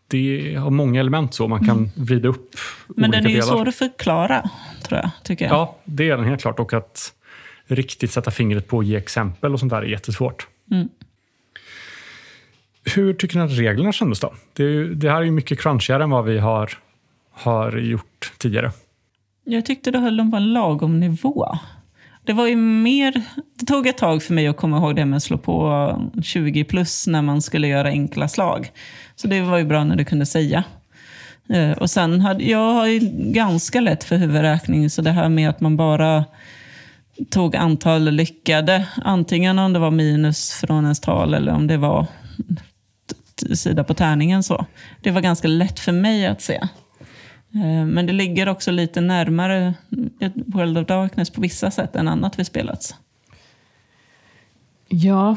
B: det har många element så man kan vrida upp
E: Men den är ju
B: delar.
E: svår att förklara, tror jag. Tycker jag.
B: Ja, det är den helt klart. Och att riktigt sätta fingret på och ge exempel och sånt där är jättesvårt.
E: Mm.
B: Hur tycker ni att reglerna kändes då? Det, är ju, det här är ju mycket crunchigare än vad vi har, har gjort tidigare.
E: Jag tyckte det höll dem på en lagom nivå. Det var ju mer... Det tog ett tag för mig att komma ihåg det med att slå på 20 plus när man skulle göra enkla slag. Så det var ju bra när du kunde säga. Eh, och sen hade, jag har ju ganska lätt för huvudräkning, så det här med att man bara tog antal lyckade, antingen om det var minus från ens tal eller om det var sida på tärningen. så. Det var ganska lätt för mig att se. Eh, men det ligger också lite närmare World of Darkness på vissa sätt än annat vi spelat.
C: Ja,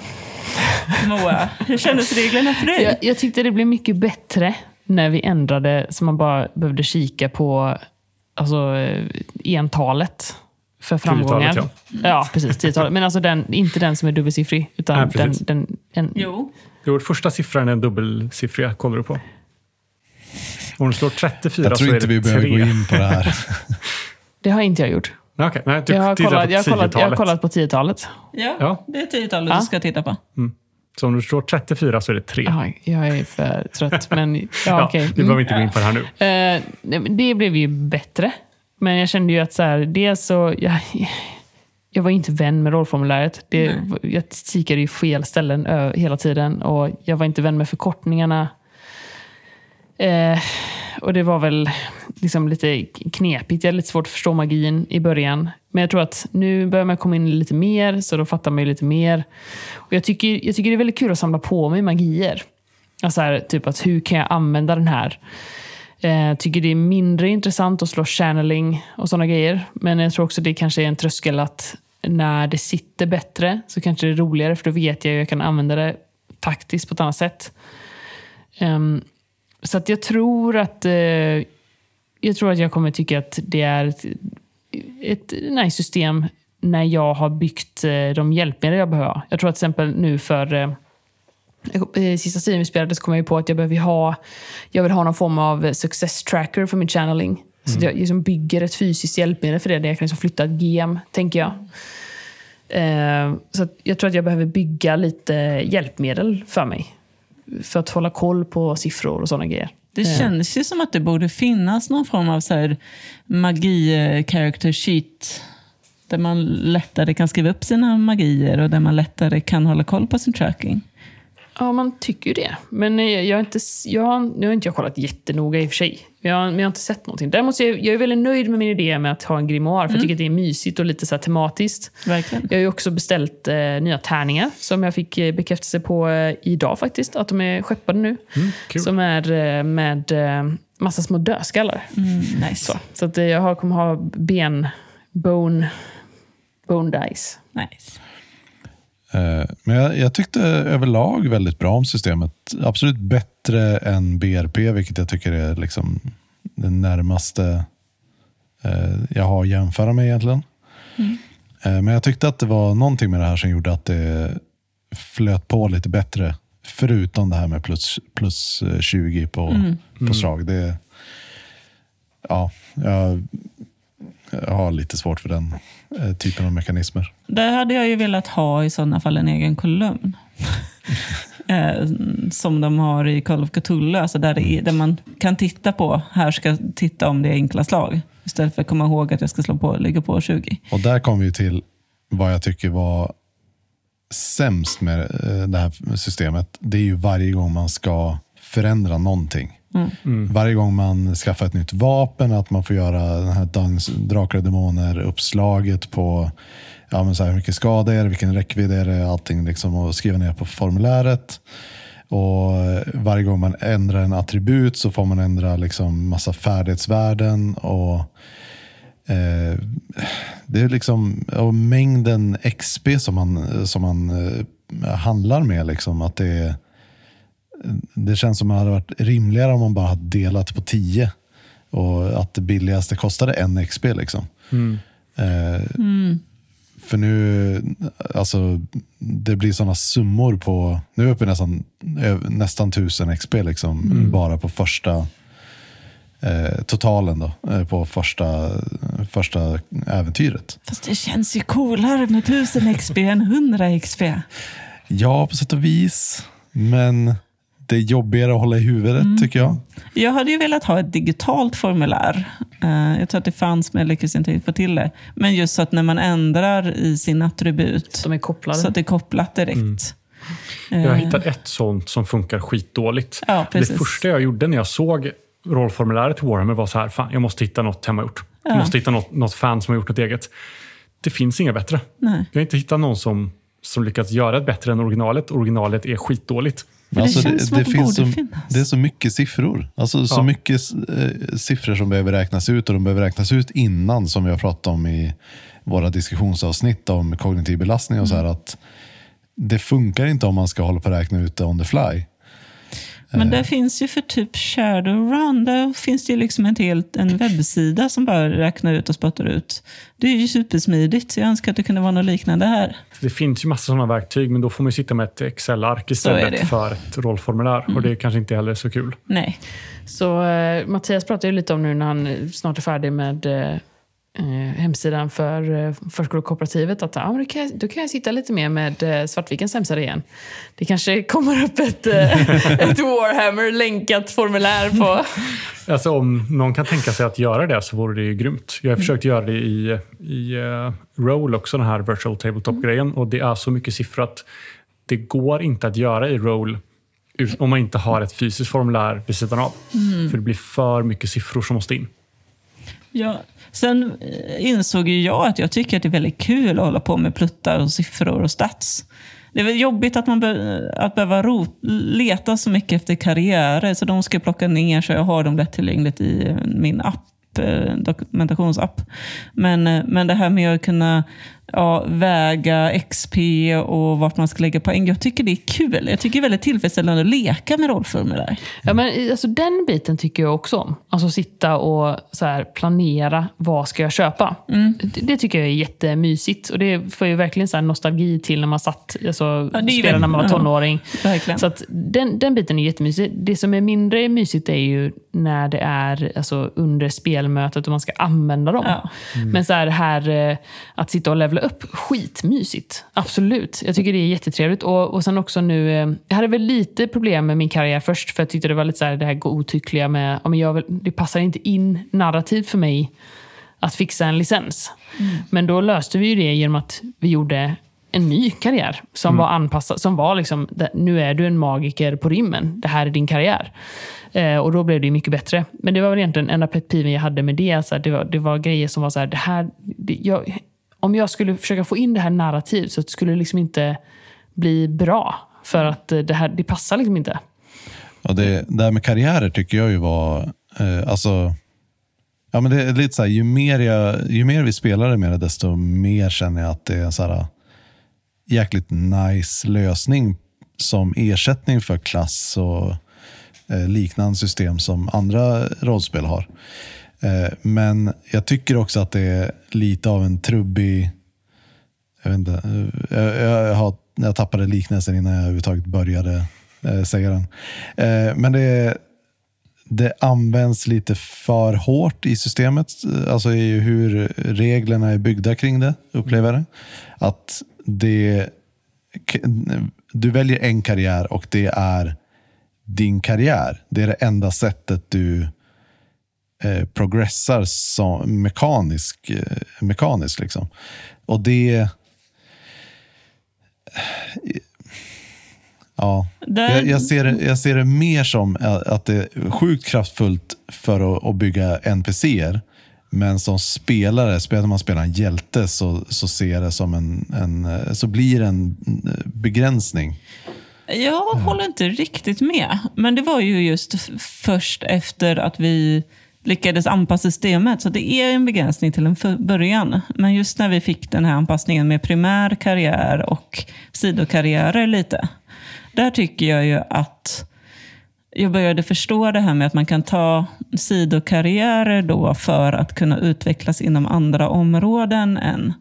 E: Moa, hur kändes reglerna för dig?
C: jag, jag tyckte det blev mycket bättre när vi ändrade så man bara behövde kika på alltså, eh,entalet för framgången.
B: Tiotalet,
C: ja. precis. Tiotalet. Men alltså den, inte den som är dubbelsiffrig, utan
B: Nej,
C: den, den, en,
E: Jo.
B: Jo, första siffran är en dubbelsiffriga, kollar du på. Om du slår 34
D: Jag
B: så
D: tror
B: är
D: inte
B: det
D: vi behöver
B: 3.
D: gå in på det här.
C: Det har inte jag gjort.
B: Okej. Nej, typ
C: Jag har kollat,
B: på
C: jag har kollat, jag har
B: 10-talet.
C: kollat på tiotalet.
E: Ja,
B: Ja.
E: det är tiotalet
C: Ja.
E: du ska titta på.
B: Så om du slår 34 så är det 3.
C: Jaha, jag är för trött, men ja,
B: Ja,
C: okej.
B: Vi behöver inte gå in på det här nu.
C: Eh, det blev ju bättre. Men jag kände ju att så här, det så... Jag, jag var inte vän med rollformuläret. Det, jag kikade ju fel ställen ö, hela tiden och jag var inte vän med förkortningarna. Eh, och det var väl liksom lite knepigt. Jag hade lite svårt att förstå magin i början. Men jag tror att nu börjar man komma in lite mer, så då fattar man ju lite mer. Och jag, tycker, jag tycker det är väldigt kul att samla på mig magier. Alltså här, typ att hur kan jag använda den här? Eh, tycker det är mindre intressant att slå channeling och sådana grejer. Men jag tror också det kanske är en tröskel att när det sitter bättre så kanske det är roligare för då vet jag hur jag kan använda det taktiskt på ett annat sätt. Ehm, så att jag tror att eh, jag tror att jag kommer tycka att det är ett, ett nice system när jag har byggt eh, de hjälpmedel jag behöver. Jag tror att till exempel nu för eh, eh, sista tiden vi spelade så kom jag ju på att jag behöver ha, jag vill ha någon form av success tracker för min channeling. Så att jag liksom bygger ett fysiskt hjälpmedel för det, där jag kan liksom flytta ett gem, tänker jag. Eh, så jag tror att jag behöver bygga lite hjälpmedel för mig. För att hålla koll på siffror och sådana grejer.
E: Det känns ju som att det borde finnas någon form av så här magi-character sheet. Där man lättare kan skriva upp sina magier och där man lättare kan hålla koll på sin tracking.
C: Ja, man tycker ju det. Men eh, jag har inte, jag, har- nu har inte jag kollat jättenoga i och för sig. Jag, har- men jag har inte sett någonting. Däremot är jag, jag är väldigt nöjd med min idé med att ha en grimoire. För jag tycker att det är mysigt och lite så tematiskt.
E: Verkligen.
C: Jag har ju också beställt eh, nya tärningar som jag fick eh, bekräftelse på eh, idag faktiskt. Att de är skeppade nu.
B: kul.
C: Som är eh, med eh, massa små dödskallar.
E: Mm, nice.
C: Så, så att, eh, jag har, kommer ha ben, bone, bone dice.
E: nice.
D: Eh, Men jag, jag tyckte överlag väldigt bra om systemet. Absolut bättre än BRP, vilket jag tycker är liksom det närmaste eh, jag har att jämföra med egentligen. Eh, Men jag tyckte att det var någonting med det här som gjorde att det flöt på lite bättre Förutom det här med plus, plus eh, 20 på, på slag. Det, ja, jag, jag har lite svårt för den eh, typen av mekanismer.
E: Där hade jag ju velat ha i sådana fall en egen kolumn. eh, som de har i Call of Cthulhu, alltså där, det är, där man kan titta på, här ska titta om det är enkla slag. Istället för att komma ihåg att jag ska slå på, lägga på 20.
D: Och där kommer vi till vad jag tycker var sämst med eh, det här systemet. Det är ju varje gång man ska förändra någonting. Mm. Mm. Varje gång man skaffar ett nytt vapen, att man får göra den här dans, drakar och demoner uppslaget på ja, men så här, hur mycket skada är det, vilken räckvidd är det, allting liksom och skriva ner på formuläret. Och varje gång man ändrar en attribut så får man ändra liksom massa färdighetsvärden. och eh, Det är liksom och mängden XP som man, som man eh, handlar med. Liksom, att det, är- det känns som att det hade varit rimligare om man bara hade delat på 10 och att det billigaste kostade en XP. Liksom. Eh, För nu, alltså, det blir sådana summor på, nu är vi uppe i nästan, ö- nästan 1000 XP liksom, bara på första eh, totalen då, eh, på första, första äventyret.
E: Fast det känns ju coolare med 1000 XP än 100 XP.
D: Ja, på sätt och vis, men det är jobbigare att hålla i huvudet tycker jag.
E: Jag hade ju velat ha ett digitalt formulär. Eh, Jag tror att det fanns, men jag lyckades inte få till det. Men just så att när man ändrar i sin attribut,
C: De är kopplade.
E: så att det är kopplat direkt.
B: Jag har
E: Eh,
B: hittat ett sånt som funkar skitdåligt.
E: Ja,
B: det första jag gjorde när jag såg rollformuläret till Warhammer var så här, fan, jag måste hitta något hemmagjort. Jag
E: Ja.
B: måste hitta något, något fan som har gjort något eget. Det finns inga bättre.
E: Nej.
B: Jag har inte hittat någon som, som lyckats göra det bättre än originalet. Originalet är skitdåligt.
E: Men det känns som att det
D: finns så,
E: finnas.
D: det är så mycket siffror. Alltså så
B: Ja.
D: mycket eh, siffror som behöver räknas ut och de behöver räknas ut innan som har pratat om i våra diskussionsavsnitt om kognitiv belastning och så
E: Mm.
D: här att det funkar inte om man ska hålla på att räkna ut det on the fly.
E: Men det finns ju för typ Shadowrun, där finns det ju liksom en, helt, en webbsida som bara räknar ut och spottar ut. Det är ju supersmidigt, så jag önskar att det kunde vara något liknande här.
B: Det finns ju massa sådana verktyg, men då får man ju sitta med ett Excel-ark istället för ett rollformulär. Och det är kanske inte heller så kul.
E: Nej.
C: Så eh, Mattias pratade ju lite om nu när han snart är färdig med eh, eh, hemsidan för eh, förskolekooperativet att ah, då, kan jag, då kan jag sitta lite mer med eh, Svartvikens hemsida igen. Det kanske kommer upp ett, ett Warhammer-länkat formulär på...
B: Alltså om någon kan tänka sig att göra det så vore det ju grymt. Jag har försökt göra det i, i uh, Roll också, den här virtual tabletop-grejen. Och det är så mycket siffror att det går inte att göra i Roll om man inte har ett fysiskt formulär vid sidan av. För det blir för mycket siffror som måste in.
E: Ja. Sen eh, insåg ju jag att jag tycker att det är väldigt kul att hålla på med pluttar och siffror och stats. Det är väl jobbigt att man be- att behöva rot, leta så mycket efter karriärer, så de ska jag plocka ner så jag har dem lättillgängligt i min app, eh, dokumentationsapp. Men, eh, men det här med att kunna ja, väga XP och vart man ska lägga poäng, jag tycker det är kul. Jag tycker det är väldigt tillfredsställande att leka med rollformulär.
C: Ja, men, alltså, den biten tycker jag också om. Alltså sitta och så här, planera vad ska jag köpa. Det, det tycker jag är jättemysigt. Och det får ju verkligen så här, nostalgi till när man satt alltså,
E: Ja,
C: spelade när man var
E: ja.
C: tonåring.
E: Verkligen.
C: Så att den, den biten är jättemysig. Det som är mindre mysigt är ju när det är alltså, under spelmötet och man ska använda dem.
E: Ja.
C: Men så här, här eh, att sitta och levla upp, skitmysigt. Absolut. Jag tycker det är jättetrevligt. Och, och sen också nu, eh, jag hade väl lite problem med min karriär först, för jag tyckte det var lite så här, det här godtyckliga med, ja, men jag det passar inte in narrativt för mig att fixa en licens. Men då löste vi ju det genom att vi gjorde en ny karriär som var anpassad. Som var liksom, nu är du en magiker på rimmen. Det här är din karriär. Eh, och då blev det mycket bättre. Men det var väl egentligen enda pet peeven jag hade med det. Alltså, det, var, det var grejer som var så här, det här... Det, jag, om jag skulle försöka få in det här narrativet så skulle det liksom inte bli bra. För att eh, det, här, det passar liksom inte.
D: Och det, det här med karriärer tycker jag ju var, eh, alltså, ja men det är lite så här, ju mer, jag, ju mer vi spelar det med det, desto mer känner jag att det är en så här eh, jäkligt nice lösning som ersättning för klass och eh, liknande system som andra rollspel har. Eh, men jag tycker också att det är lite av en trubbig, jag vet inte, jag, jag, har, jag tappade liknelsen innan jag överhuvudtaget började eh, säga den. Eh, men det, det används lite för hårt i systemet, eh, alltså i hur reglerna är byggda kring det, upplever jag det. Att det, du väljer en karriär och det är din karriär. Det är det enda sättet du eh, progressar som mekanisk. Eh, mekanisk liksom. Och det... Ja, jag, jag, ser, jag ser det mer som att det är sjukt kraftfullt för att, att bygga NPCer. Men som spelare, spelar man spelar en hjälte så, så ser det som en, en, eh, så blir det en eh, begränsning.
E: Jag håller inte riktigt med. Men det var ju just först efter att vi lyckades anpassa systemet. Så det är en begränsning till en början. Men just när vi fick den här anpassningen med primär karriär och sidokarriärer lite. Där tycker jag ju att jag började förstå det här med att man kan ta sidokarriärer då för att kunna utvecklas inom andra områden än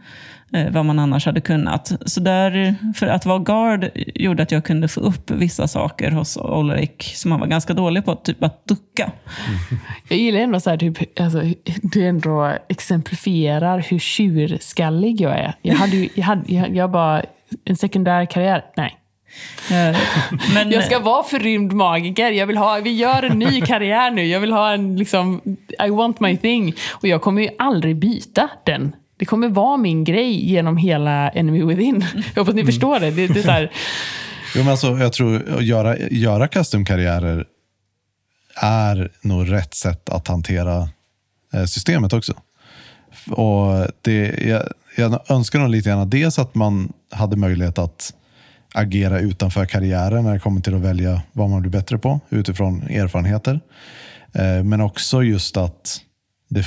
E: vad man annars hade kunnat. Så där, för att vara guard gjorde att jag kunde få upp vissa saker hos Ulrik som han var ganska dålig på, typ att ducka.
C: Jag gillar ändå så här, typ, alltså, du ändå exemplifierar hur tjurskallig jag är. Jag, hade ju, jag, hade, jag, jag bara, en sekundär karriär? Nej.
E: Eh, Men,
C: Jag ska vara förrymd magiker. Jag vill ha, vi gör en ny karriär nu. Jag vill ha en, liksom, I want my thing. Och jag kommer ju aldrig byta den. Det kommer vara min grej genom hela Enemy Within. Jag hoppas ni förstår det. det, det är
D: Jo, men alltså, jag tror att göra, göra custom-karriärer är nog rätt sätt att hantera eh, systemet också. Och det, jag, jag önskar nog lite grann dels att man hade möjlighet att agera utanför karriären när det kommer till att välja vad man blir bättre på utifrån erfarenheter. Eh, Men också just att det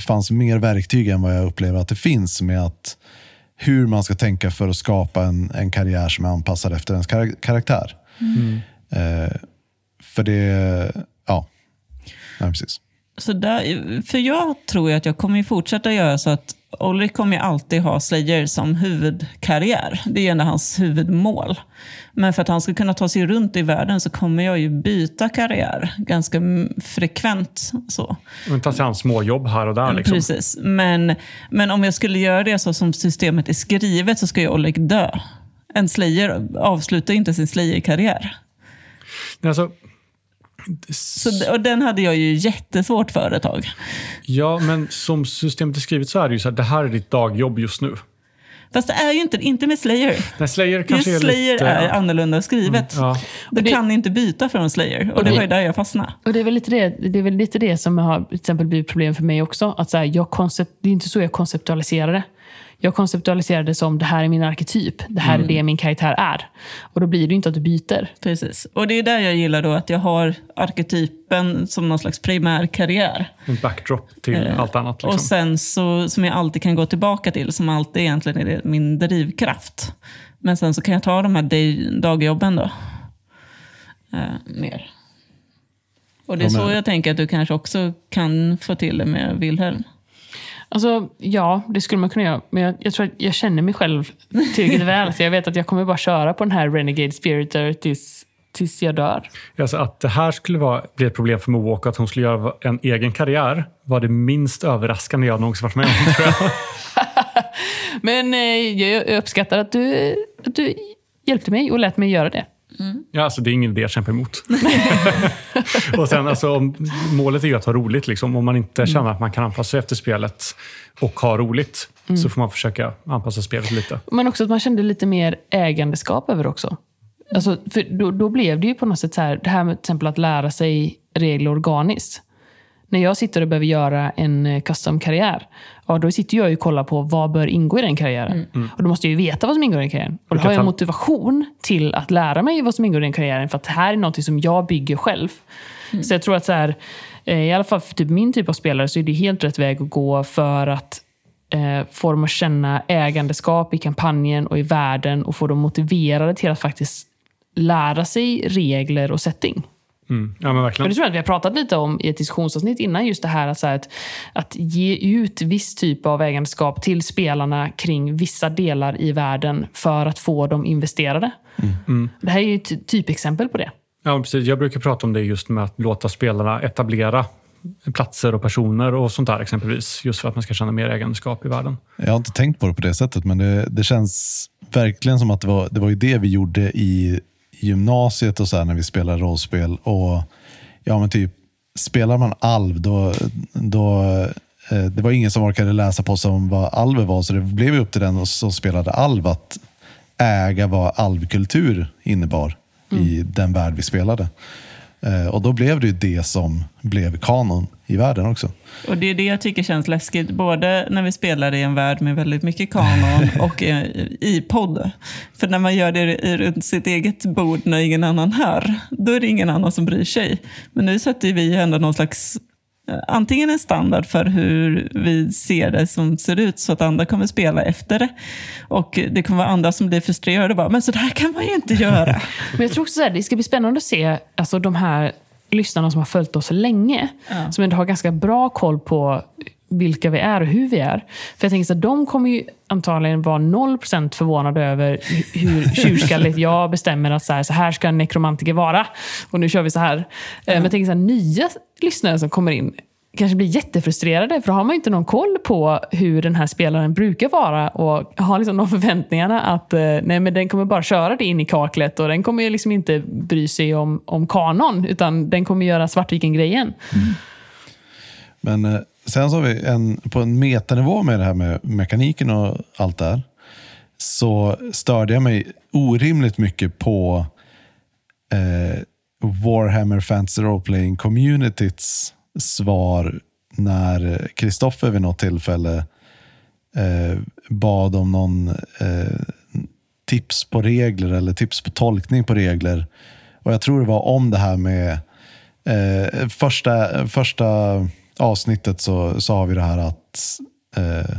D: fanns mer verktyg än vad jag upplever att det finns med att hur man ska tänka för att skapa en, en karriär som är anpassad efter ens kar- karaktär. Eh, för det, ja, nej, precis.
E: Så där, för jag tror ju att jag kommer ju fortsätta göra så att Ulrik kommer ju alltid ha Slayer som huvudkarriär. Det är ändå hans huvudmål. Men för att han ska kunna ta sig runt i världen så kommer jag ju byta karriär ganska frekvent. Så.
B: Och ta sig an småjobb här och där. Liksom.
E: Precis. Men, men om jag skulle göra det så som systemet är skrivet så ska ju Oleg dö. En Slayer avslutar inte sin Slayer-karriär.
B: Alltså,
E: Så, och den hade jag ju jättesvårt för ett tag.
B: ja, men som systemet är skrivet så är det ju så här, det här är ditt dagjobb just nu.
E: Fast det är ju inte, inte med Slayer.
B: Nej, Slayer kanske
E: Just
B: är
E: Slayer
B: lite...
E: är annorlunda skrivet.
B: Ja.
E: Du
C: det-
E: kan inte byta från Slayer. Och det
C: det-
E: var ju där jag fastnade.
C: Och det är väl lite det, det, är väl lite det som har till exempel blivit problem för mig också. Att så här, jag koncept, det är inte så jag konceptualiserar det. Jag konceptualiserar det som det här är min arketyp. Det här är det min karaktär är. Och då blir det inte att du byter.
E: Precis. Och det är där jag gillar då att jag har arketypen som någon slags primär karriär.
B: En backdrop till allt annat. Liksom.
E: Och sen så, som jag alltid kan gå tillbaka till, som alltid egentligen är det min drivkraft. Men sen så kan jag ta de här day- dagjobben då. Eh, mer. Och det är
D: Ja, men-
E: så jag tänker att du kanske också kan få till det med Wilhelm.
C: Alltså, ja, det skulle man kunna göra. Men jag, jag tror att jag känner mig själv tillräckligt väl. Så jag vet att jag kommer bara köra på den här Renegade Spiriter tills, tills jag dör.
B: Alltså att det här skulle vara, bli ett problem för Mook att hon skulle göra en egen karriär var det minst överraskande jag någonsin varit med om. Tror jag.
C: Men eh, jag, jag uppskattar att du, att du hjälpte mig och lät mig göra det.
B: Ja, alltså, det är ingen idé att kämpa emot. och sen, alltså, om, målet är ju att ha roligt. Liksom. Om man inte känner att man kan anpassa sig efter spelet och ha roligt så får man försöka anpassa spelet lite.
C: Men också att man kände lite mer ägandeskap över det också. Alltså, för då, då blev det ju på något sätt så här, det här med till exempel att lära sig regler organiskt. När jag sitter och behöver göra en eh, custom-karriär, ja, då sitter jag ju och kollar på vad bör ingå i den karriären. Och då måste jag ju veta vad som ingår i den karriären. Och då har jag motivation till att lära mig vad som ingår i den karriären, för att det här är något som jag bygger själv. Så jag tror att så här, eh, i alla fall för typ min typ av spelare så är det helt rätt väg att gå för att eh, få dem att känna ägandeskap i kampanjen och i världen och få dem motiverade till att faktiskt lära sig regler och setting.
B: Mm. Ja, men
C: Men
B: verkligen.
C: det tror jag att vi har pratat lite om i ett diskussionsavsnitt innan. Just det här att, så här, att, att ge ut viss typ av ägandeskap till spelarna kring vissa delar i världen för att få dem investerade. Det här är ju ett ty- typexempel på det.
B: Ja, precis. Jag brukar prata om det just med att låta spelarna etablera platser och personer och sånt där exempelvis. Just för att man ska känna mer egenskap i världen.
D: Jag har inte tänkt på det på det sättet, men det, det känns verkligen som att det var, det var ju det vi gjorde i gymnasiet och så här när vi spelade rollspel. Och ja, men typ, spelar man alv, då, då eh, det var ingen som orkade läsa på sig om vad alv var, så det blev upp till den som spelade alv att äga vad alvkultur innebar i den värld vi spelade. Eh, och då blev det ju det som blev kanon i världen också.
E: Och det är det jag tycker känns läskigt, både när vi spelar i en värld med väldigt mycket kanon och eh, i podd. För när man gör det runt sitt eget bord när ingen annan hör, då är det ingen annan som bryr sig. Men nu sätter vi ändå någon slags Antingen en standard för hur vi ser det som ser ut så att andra kommer spela efter det. Och det kommer vara andra som blir frustrerade och bara, men så där kan man ju inte göra.
C: Men jag tror också att det ska bli spännande att se alltså, de här lyssnarna som har följt oss länge.
E: Ja.
C: Som ändå har ganska bra koll på vilka vi är och hur vi är. För jag tänker så att de kommer ju antagligen vara 0% förvånade över hur tjurskalligt jag bestämmer att så här, så här ska en nekromantiker vara. Och nu kör vi så här. Mm. Men jag tänker så här, nya lyssnare som kommer in kanske blir jättefrustrerade, för då har man ju inte någon koll på hur den här spelaren brukar vara och har liksom de förväntningarna att eh, nej, men den kommer bara köra det in i kaklet och den kommer ju liksom inte bry sig om, om kanon, utan den kommer göra Svartviken-grejen. Mm.
D: Men eh, sen så har vi en, på en metanivå med det här med mekaniken och allt det här. Så störde jag mig orimligt mycket på eh, Warhammer Fantasy Role-Playing Communityts svar när Kristoffer vid något tillfälle eh, bad om någon eh, tips på regler eller tips på tolkning på regler. Och Jag tror det var om det här med eh, första, första avsnittet så sa vi det här att eh,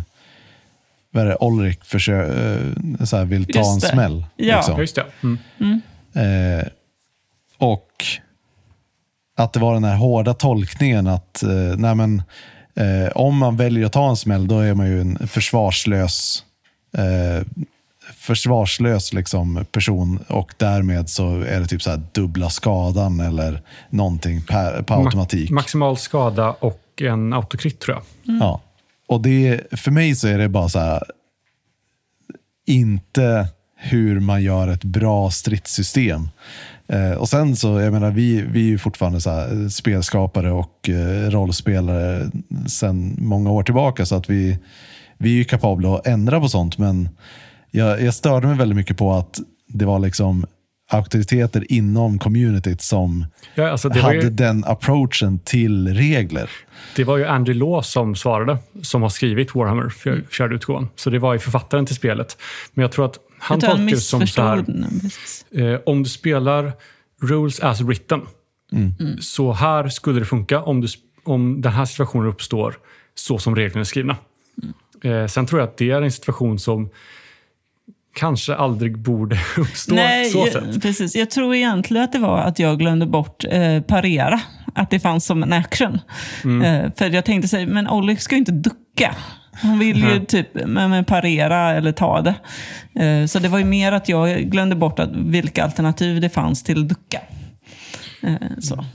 D: vad är det, Olrik försö, eh, så här, vill ta
E: Just
D: en
E: det.
D: smäll.
E: Ja.
D: liksom.
B: Just det. Mm.
D: Eh, och att det var den här hårda tolkningen att eh, nej men, eh, om man väljer att ta en smäll då är man ju en försvarslös eh, försvarslös liksom, person och därmed så är det typ så här dubbla skadan eller någonting per, på automatik.
B: Ma- maximal skada och en autokrit tror jag.
D: Ja. Och det, för mig så är det bara så här, inte hur man gör ett bra stridssystem. Eh, och sen så, jag menar, vi, vi är ju fortfarande så här, spelskapare och eh, rollspelare sedan många år tillbaka så att vi, vi är ju kapabla att ändra på sånt. Men jag, jag störde mig väldigt mycket på att det var liksom auktoriteter inom communityt som
B: Ja, alltså
D: hade
B: ju,
D: den approachen till regler.
B: det var ju Andy Law som svarade, som har skrivit Warhammer, fjär- fjärde utgåvan. Så det var ju författaren till spelet. Men jag tror att han tolkar det som så här, eh, om du spelar rules as written, så här skulle det funka om, du, om den här situationen uppstår så som reglerna är skrivna. Eh, sen tror jag att det är en situation som kanske aldrig borde uppstå
E: Nej,
B: så sätt.
E: precis. Jag tror egentligen att det var att jag glömde bort eh, parera. Att det fanns som en action.
B: Mm.
E: Eh, för jag tänkte säga, men Oleg ska ju inte ducka. Han vill ju typ men, men parera eller ta det. Eh, så det var ju mer att jag glömde bort att, vilka alternativ det fanns till ducka. Eh, så.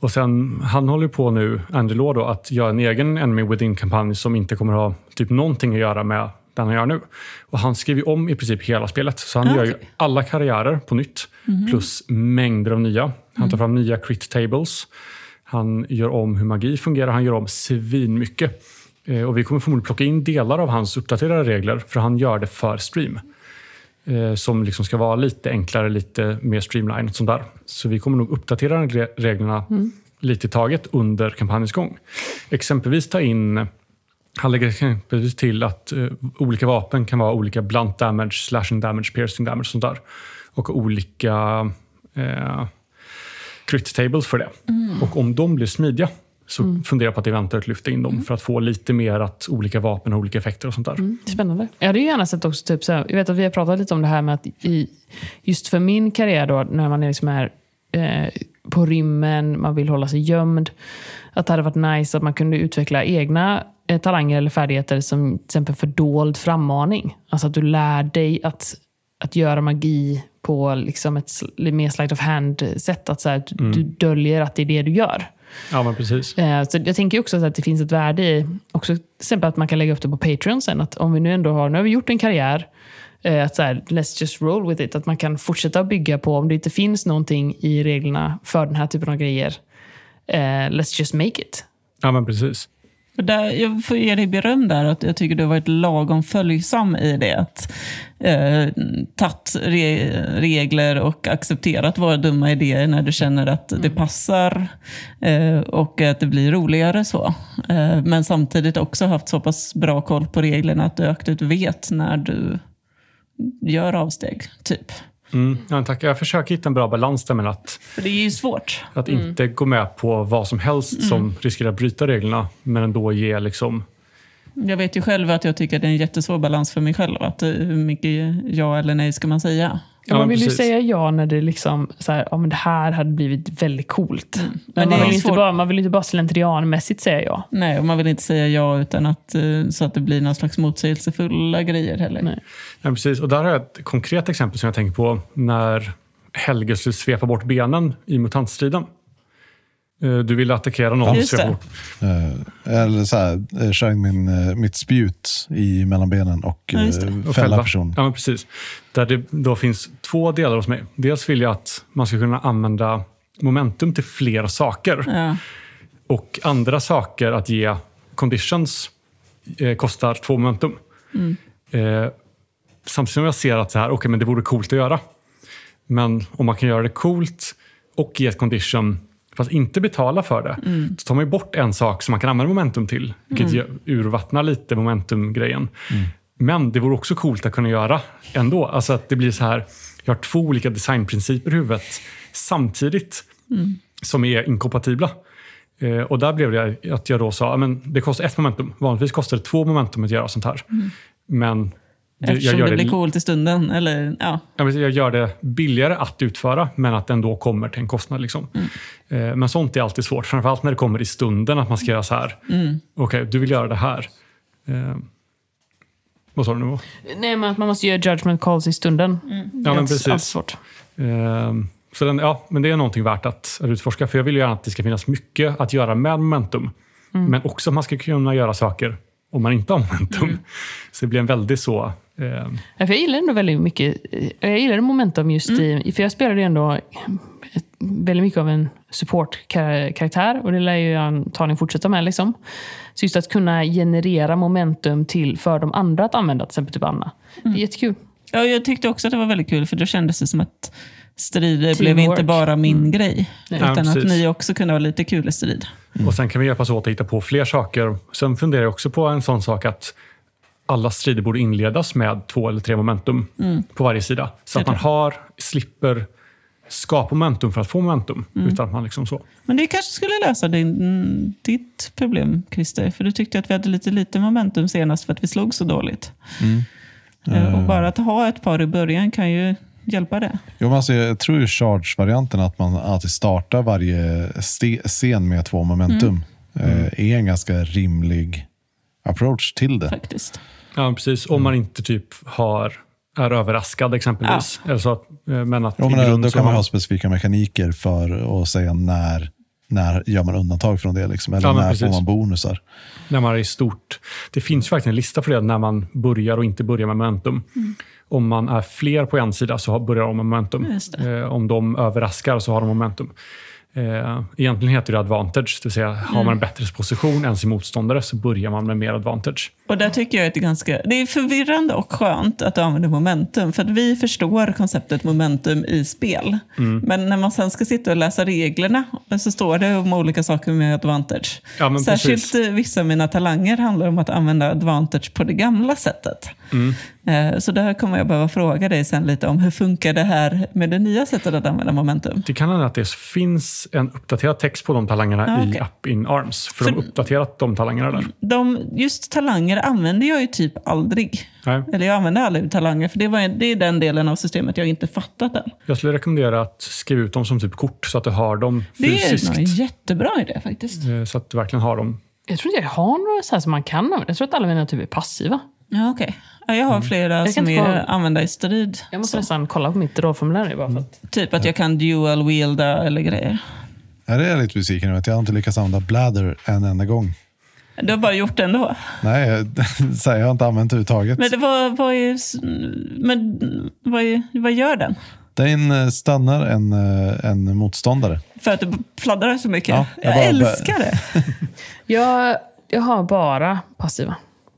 B: Och sen, han håller på nu, Law, då, att göra en egen Enemy Within-kampanj som inte kommer ha typ någonting att göra med den han gör nu. Och han skriver om i princip hela spelet. Så han
E: Ah,
B: gör alla karriärer på nytt. Plus mängder av nya. Han
E: Mm.
B: tar fram nya crit tables. Han gör om hur magi fungerar. Han gör om svinmycket. Eh, och vi kommer förmodligen plocka in delar av hans uppdaterade regler. För han gör det för stream. Eh, som liksom ska vara lite enklare, lite mer streamlined. och Sånt där. Så vi kommer nog uppdatera re- reglerna lite i taget under kampanjens gång. Exempelvis ta in han lägger exempelvis till att eh, olika vapen kan vara olika blunt damage, slashing damage, piercing damage och sånt där. Och olika eh, crit tables för det. Och om de blir smidiga så funderar jag på att eventuellt lyfta in dem för att få lite mer att olika vapen har olika effekter och sånt där.
C: Spännande. Jag hade ju gärna sett också, typ, så här, jag vet att vi har pratat lite om det här med att i, just för min karriär då, när man är, liksom är eh, på rymmen, man vill hålla sig gömd, att det hade varit nice att man kunde utveckla egna talanger eller färdigheter som till exempel fördold frammaning. Alltså att du lär dig att, att göra magi på liksom ett mer sleight of hand-sätt. Att så här, du döljer att det är det du gör.
B: Ja, men precis.
C: Eh, Så jag tänker också att det finns ett värde i också, till exempel att man kan lägga upp det på Patreon sen. Att om vi nu ändå har, nu har vi gjort en karriär, eh, att så här, let's just roll with it. Att man kan fortsätta bygga på, om det inte finns någonting i reglerna för den här typen av grejer, eh, let's just make it.
B: Ja, men precis.
E: Där, jag får ge dig beröm där, att jag tycker du har varit lagom följsam i det. Att eh, tagit re, regler och accepterat våra dumma idéer när du känner att det passar eh, och att det blir roligare så. Eh, men samtidigt också haft så pass bra koll på reglerna att du aktivt vet när du gör avsteg, typ.
B: Mm. Ja, tack. Jag försöker hitta en bra balans där med att,
E: För det är ju svårt.
B: att inte gå med på vad som helst som riskerar att bryta reglerna, men ändå ge liksom...
E: Jag vet ju själv att jag tycker att det är en jättesvår balans för mig själv. Att eh, hur mycket ja eller nej ska man säga?
B: Ja,
C: man
B: men
C: vill ju säga ja när det liksom, så här, ja, men det här hade blivit väldigt coolt. Men,
E: Men det
C: man,
E: är
C: vill inte
E: svårt.
C: bara, man vill inte bara slentrianmässigt säga ja.
E: Nej, och man vill inte säga ja utan att, eh, så att det blir någon slags motsägelsefulla grejer heller.
C: Nej.
B: Ja, precis. Och där har jag ett konkret exempel som jag tänker på när Helge skulle svepa bort benen i mutantstriden. Eh, Du ville attackera någon.
E: Just det.
B: bort.
D: Eh, eller så här, eh, min, mitt spjut i mellan benen och
E: Ja,
B: Och
D: fälla personen.
B: Ja, men precis. Där det då finns två delar hos mig. Dels vill jag att man ska kunna använda momentum till fler saker.
E: Ja.
B: Och andra saker att ge conditions eh, kostar två momentum. Eh, samtidigt som jag ser att så här, okay, men det vore coolt att göra. Men om man kan göra det coolt och ge ett condition fast inte betala för det, så tar man ju bort en sak som man kan använda momentum till. Vilket gör- urvattnar lite momentum-grejen. Men det vore också coolt att kunna göra ändå. Alltså att det blir så här, jag har två olika designprinciper i huvudet samtidigt som är inkompatibla. Eh, och där blev det att jag då sa att det kostar ett momentum. Vanligtvis kostar det två momentum att göra sånt här. Men det,
E: Eftersom det, blir coolt i stunden. Eller, ja.
B: Jag gör det billigare att utföra, men att den då kommer till en kostnad. Liksom. Eh, Men sånt är alltid svårt, framförallt när det kommer i stunden att man ska göra så här. Okej, du vill göra det här. Eh, Vad sa du nu?
C: Nej, men att man måste göra judgment calls i stunden.
B: Ja, men
C: Det är allt
B: precis.
C: svårt.
B: Eh, Så den, ja, men det är någonting värt att, att utforska, för jag vill ju gärna att det ska finnas mycket att göra med momentum. Men också att man ska kunna göra saker om man inte har momentum. Så det blir en väldigt så... Eh,
C: Ja, för jag gillar ändå väldigt mycket eh, jag gillar momentum just i... För jag spelade ju ändå ett- väldigt mycket av en support-karaktär och det lär ju jag antagligen fortsätta med. Liksom. Så just att kunna generera momentum till för de andra att använda, till exempel typ Anna. Det är jättekul.
E: Ja, jag tyckte också att det var väldigt kul, för då kändes det som att strider blev
C: Teamwork.
E: inte bara min grej.
C: Nej.
B: Ja,
E: Utan att
B: precis.
E: ni också kunde ha lite kul i strid.
B: Och Sen kan vi hjälpas åt att hitta på fler saker. Sen funderar jag också på en sån sak att alla strider borde inledas med två eller tre momentum på varje sida. Så att man har, slipper skapa momentum för att få momentum. Utan att man liksom så.
E: Men det kanske skulle lösa din, ditt problem, Christer. För du tyckte att vi hade lite lite momentum senast för att vi slog så dåligt. Eh, Och bara att ha ett par i början kan ju hjälpa det.
D: Jo, men alltså, jag tror ju charge-varianten, att man alltid startar varje scen med två momentum, eh, är en ganska rimlig approach till det.
E: faktiskt.
B: Ja, precis. Om man inte typ har, är överraskad exempelvis. Eller så att, eh, men att i
D: men
B: grund
D: då kan man ha specifika mekaniker för att säga när, när gör man undantag från det. Liksom, eller
B: Ja,
D: när
B: precis.
D: får man bonusar.
B: när man är i stort. Det finns faktiskt en lista för det när man börjar och inte börjar med momentum. Om man är fler på en sida så har- börjar de med momentum. Eh, om de överraskar så har de momentum. Eh, egentligen heter det advantage, det vill säga har man en bättre position än sin motståndare så börjar man med mer advantage.
E: Och där tycker jag att det är ganska... Det är förvirrande och skönt att du använder momentum. För att vi förstår konceptet momentum i spel.
B: Mm.
E: Men när man sen ska sitta och läsa reglerna så står det om olika saker med advantage.
B: Ja,
E: Särskilt
B: precis.
E: vissa av mina talanger handlar om att använda advantage på det gamla sättet.
B: Mm.
E: Eh, Så där kommer jag behöva fråga dig sen lite om hur funkar det här med det nya sättet att använda momentum?
B: Det kan hända att det finns en uppdaterad text på de talangerna
E: Ah,
B: i
E: okej.
B: Up in Arms. För,
E: För-
B: de har uppdaterat de talangerna där.
E: De, just talanger använder jag ju typ aldrig.
B: Nej.
E: Eller jag använder aldrig talanger, för det, var, det är den delen av systemet jag inte fattat än.
B: Jag skulle rekommendera att skriva ut dem som typ kort så att du har dem
E: Det är
B: fysiskt.
E: en jättebra idé faktiskt.
B: Eh, Så att du verkligen har dem.
C: Jag tror inte jag har några så här som man kan använda. Jag tror att alla mina typ är passiva.
E: Ja, okej. Ja, jag har flera
C: kan
E: som är
C: få-
E: använda i strid.
C: Jag måste
E: Så.
C: nästan kolla på mitt rollformulär nu bara för att...
E: Typ att jag kan dual wielda eller grejer.
D: Ja, det är jag lite besviken över att jag inte lyckats använda bladder en enda gång.
E: Du har bara gjort det ändå.
D: Nej, jag, så här, jag har inte använt det överhuvudtaget.
E: Men det var, vad, är, men vad, är, vad gör den?
D: Den eh, stannar en, eh, en motståndare.
E: För att du fladdrar så mycket?
D: Ja, jag
E: jag älskar det.
C: Jag, jag har bara passiva.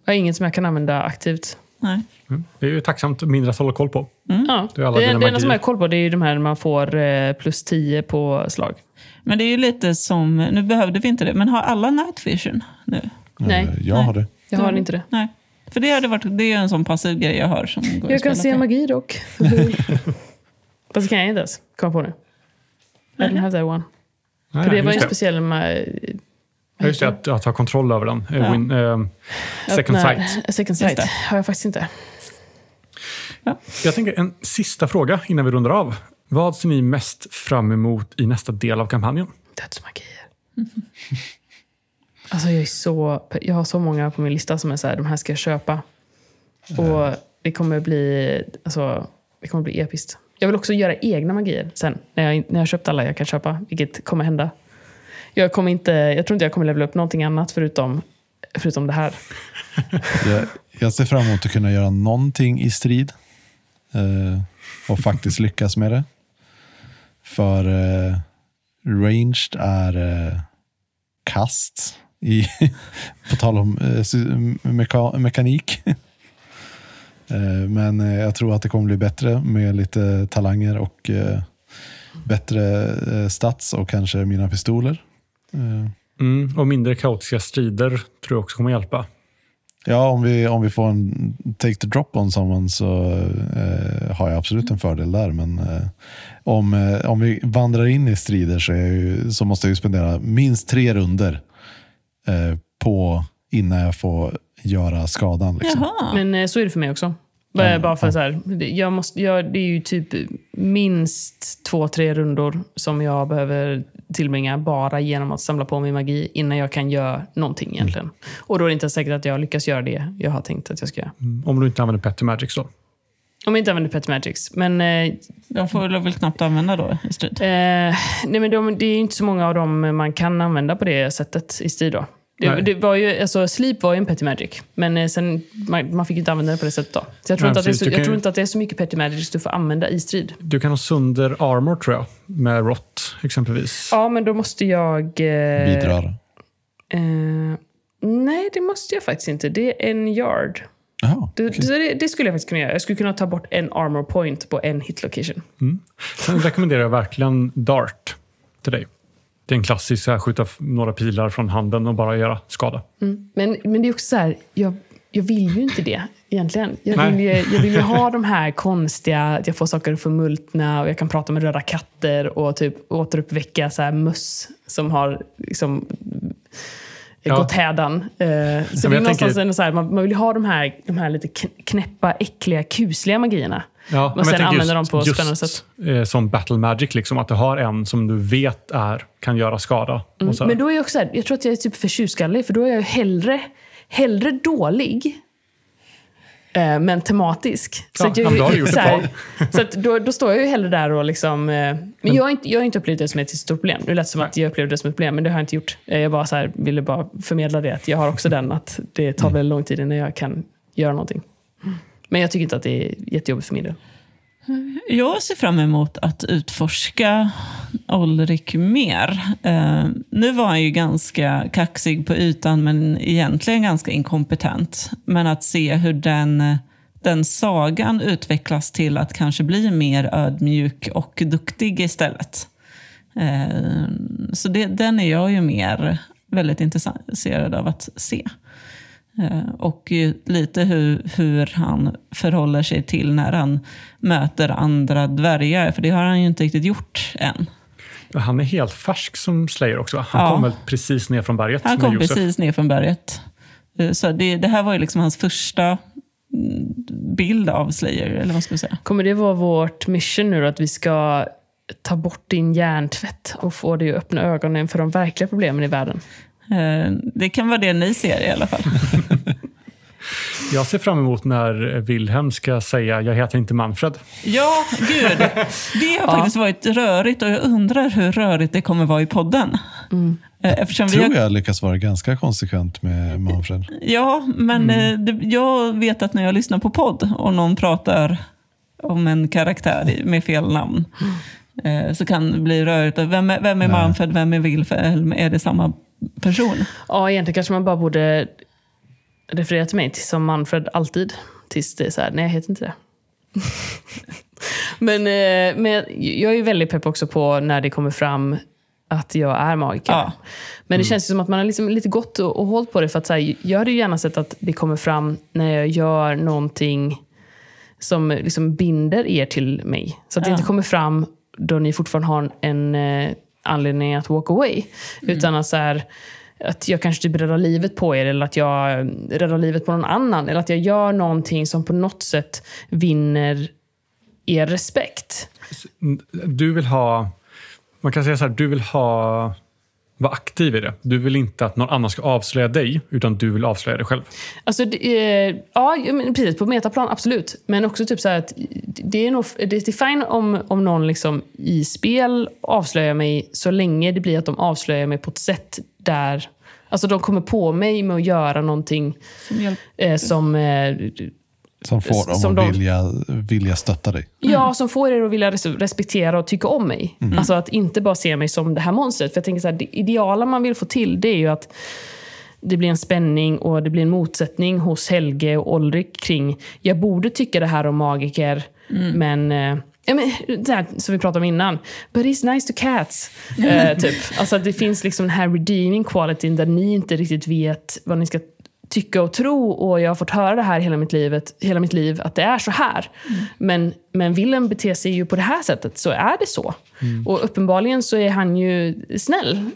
C: Jag har inget som jag kan använda aktivt.
E: Nej.
B: Mm. Det är ju tacksamt mindre att hålla koll på.
C: Ja.
B: Det är alla
C: Det, det enda som jag har koll på det är ju de här man får eh, plus 10 på slag.
E: Men det är ju lite som, nu behövde vi inte det, men har alla night vision nu?
C: Nej,
D: Eh, jag har det.
C: jag har inte det.
E: Nej. För det, hade varit, det är en sån passiv grej jag har. Som går
C: Jag kan se
E: på.
C: magi dock. Fast det kan jag inte ens komma på nu. I don't have that one.
B: Nej,
C: För det var ju en speciell...
B: Ja, Just det, att, att ha kontroll över den. Eh,
C: Ja.
B: Win, eh, second
C: öppna-
B: sight.
C: Second sight har jag faktiskt inte.
B: Jag tänker en sista fråga innan vi rundar av. Vad ser ni mest fram emot i nästa del av kampanjen?
C: Dödsmagier. Alltså jag är så... Jag har så många på min lista som är så här, de här ska jag köpa. Och det kommer bli... Alltså, det kommer bli episkt. Jag vill också göra egna magier sen. När jag, när jag köpt alla jag kan köpa. Vilket kommer hända. Jag, kommer inte, jag tror inte jag kommer levla upp någonting annat förutom, förutom det här.
D: Jag, jag ser fram emot att kunna göra någonting i strid. Eh, och faktiskt lyckas med det. För eh, ranged är eh, kast. I, på tal om eh, meka, mekanik. Eh, men eh, jag tror att det kommer bli bättre med lite talanger och eh, bättre stats och kanske mina pistoler. Eh,
B: Mm, och mindre kaotiska strider tror jag också kommer hjälpa.
D: Ja, om vi, om vi får en take the drop on someone så eh, har jag absolut en fördel där. Men eh, om, eh, om vi vandrar in i strider så, ju, så måste jag ju spendera minst tre runder eh, på innan jag får göra skadan. Liksom.
E: Jaha.
C: Men eh, så är det för mig också. Bara bara för så här, jag måste, jag, det är ju typ minst två, tre rundor som jag behöver tillbringa bara genom att samla på mig magi innan jag kan göra någonting egentligen. Och då är det inte säkert att jag lyckas göra det jag har tänkt att jag ska göra.
B: Mm, Om du inte använder Petty Magics då.
C: Om jag inte använder Pet Magics. Men, eh,
E: De får du väl knappt använda då i strid?
C: eh, nej, men de, det är ju inte så många av dem man kan använda på det sättet i strid. Då. Det, det var ju, alltså, Sleep var ju en Petty Magic, men eh, sen, man, man fick ju inte använda det på det sättet. Då. Så jag tror,
B: Nej,
C: inte, att det är så, jag tror
B: ju-
C: inte att det är så mycket Petty Magics du får använda i strid.
B: Du kan ha sönder armor tror jag, med rot exempelvis.
C: Ja, men då måste jag... Eh,
D: Bidrar.
C: Eh, nej, det måste jag faktiskt inte. Det är en yard.
D: Jaha,
C: Det, det, det skulle jag faktiskt kunna göra. Jag skulle kunna ta bort en armor point på en hit location.
B: Sen rekommenderar jag verkligen Dart till dig. Det är en klassisk, så här, skjuta några pilar från handen och bara göra skada.
C: Men, men det är också så här, jag, jag vill ju inte det egentligen. Jag vill, ju, jag vill ju ha de här konstiga, att jag får saker att förmultna och jag kan prata med röda katter och typ återuppväcka så här möss som har liksom,
B: Ja.
C: gått hädan. Eh, så det är någonstans
B: tänker-
C: så här, man, man vill ju ha de här, de här lite kn- knäppa, äckliga, kusliga magierna.
B: Ja, men
C: sen använder dem på spännande sätt.
B: Eh, som Battle Magic, liksom, att du har en som du vet är, kan göra skada. Så här.
C: Men då är jag också så här, jag tror att jag är typ för tjurskallig, för då är jag hellre, hellre dålig eh, men tematisk. Så
B: Ja,
C: att jag,
B: ja,
C: så här, så att då, då står jag ju hellre där och liksom... Eh, men jag har, inte, jag har inte upplevt det som ett stort problem. Nu lät det som att jag upplevde det som ett problem, men det har jag inte gjort. Eh, Jag bara så här, ville bara förmedla det, att jag har också den, att det tar väldigt lång tid innan jag kan göra någonting. Men jag tycker inte att det är jättejobbigt för min del.
E: Jag ser fram emot att utforska Olrik mer. Eh, nu var han ju ganska kaxig på ytan, men egentligen ganska inkompetent. Men att se hur den, den sagan utvecklas till att kanske bli mer ödmjuk och duktig istället. Eh, så det, den är jag ju mer väldigt intresserad av att se. Eh, Och lite hur, hur han förhåller sig till när han möter andra dvärgar, för det har han ju inte riktigt gjort än.
B: Han är helt färsk som Slayer också. Han
E: Ja.
B: kom väl precis ner från berget
E: Han kom precis ner från berget. Eh, Så det, det här var ju liksom hans första mm, bild av Slayer, eller vad ska vi säga.
C: Kommer det vara vårt mission nu då, att vi ska ta bort din hjärntvätt och få dig att öppna ögonen för de verkliga problemen i världen?
E: Eh, Det kan vara det ni ser i alla fall.
B: Jag ser fram emot när Wilhelm ska säga jag heter inte Manfred.
E: Ja, gud. Det har faktiskt varit rörigt och jag undrar hur rörigt det kommer vara i podden. Eh, Eftersom vi
D: tror
E: har,
D: jag lyckas vara ganska konsekvent med Manfred.
E: Ja, men eh, det, jag vet att när jag lyssnar på podd och någon pratar om en karaktär med fel namn eh, så kan det bli rörigt. Vem är, vem är Manfred, vem är Wilhelm? Är det samma person?
C: Ja, egentligen kanske man bara borde referera till mig till som Manfred alltid. Tills det är så här, nej jag heter inte det. men, eh, men jag är ju väldigt pepp också på när det kommer fram att jag är magiker.
E: Ja.
C: Men det känns ju som att man har liksom lite gått och, och hållit på det. För att så här, jag hade ju gärna sett att det kommer fram när jag gör någonting som liksom binder er till mig. Så att det
E: Ja.
C: inte kommer fram då ni fortfarande har en eh, anledning att walk away. Utan att, så här, att jag kanske typ räddar livet på er eller att jag räddar livet på någon annan. Eller att jag gör någonting som på något sätt vinner er respekt.
B: Du vill ha, man kan säga så här, du vill ha, vara aktiv i det. Du vill inte att någon annan ska avslöja dig, utan du vill avslöja dig själv.
C: Alltså, det, eh, ja, precis. På metaplan, absolut. Men också typ så här att det är, nog, det är fine om, om någon liksom i spel avslöjar mig så länge det blir att de avslöjar mig på ett sätt där Alltså de kommer på mig med att göra någonting
E: Som
C: eh, som, eh,
D: Som får dem
C: Som
D: att
C: de-
D: vilja, vilja stötta dig.
C: ja, som får er att vilja res- respektera och tycka om mig. Alltså att inte bara se mig som det här monstret. För jag tänker så här, det ideala man vill få till det är ju att det blir en spänning och det blir en motsättning hos Helge och Olrik kring jag borde tycka det här om magiker, men eh, Ja, men, det här som vi pratade om innan. But he's nice to cats. Eh, typ. Alltså att det finns liksom den här redeeming qualityn där ni inte riktigt vet vad ni ska tycka och tro. Och jag har fått höra det här hela mitt, livet, hela mitt liv, att det är så här. Men, men Willem beter sig ju på det här sättet, så är det så. Och uppenbarligen så är han ju snäll.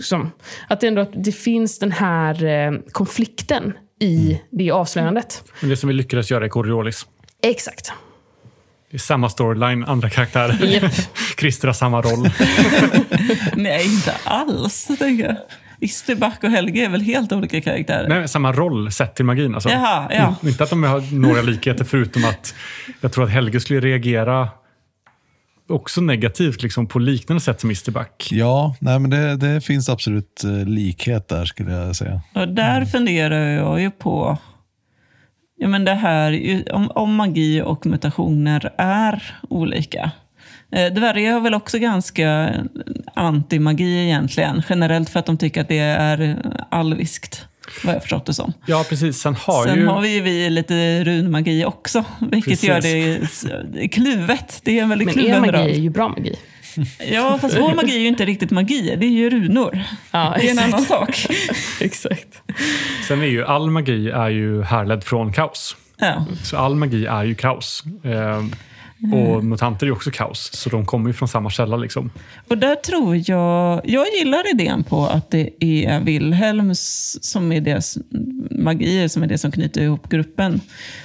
C: Som, att det ändå att det finns den här eh, konflikten i det avslöjandet.
B: Men det som vi lyckades göra i Coriolis.
C: Exakt.
B: Det är samma storyline, andra karaktärer.
C: Japp.
B: Christer har samma roll.
E: Nej, inte alls, tänker jag. Isterback och Helge är väl helt olika karaktärer?
B: Nej, samma roll sett till magin. Alltså.
E: Jaha, ja.
B: Mm, Inte att de har några likheter förutom att jag tror att Helge skulle reagera också negativt liksom, på liknande sätt som Isterback.
D: Ja, nej, men det, det finns absolut eh, likhet där skulle jag säga.
E: Och där funderar jag ju på ja, men det här, om, om magi och mutationer är olika. Eh, Dvärgar har väl också ganska anti-magi egentligen. Generellt för att de tycker att det är alviskt. Vad jag förstått det som.
B: Ja, precis. Sen har
E: Sen
B: ju...
E: har vi ju vi lite runmagi också. Vilket
B: Precis.
E: gör det kluvet. Det är en väldigt
C: Men er
E: kluven
C: magi är ju bra magi.
E: Ja, fast vår magi är ju inte riktigt magi. Det är ju runor.
C: Ja,
E: Det är en annan sak.
C: exakt.
B: Sen är ju all magi är ju härledd från kaos.
E: Ja.
B: Så all magi är ju kaos. Eh, och mutanter är också kaos, så de kommer ju från samma källa. Liksom.
E: Och där tror jag, jag gillar idén på att det är Wilhelms som är deras magier som är det som knyter ihop gruppen.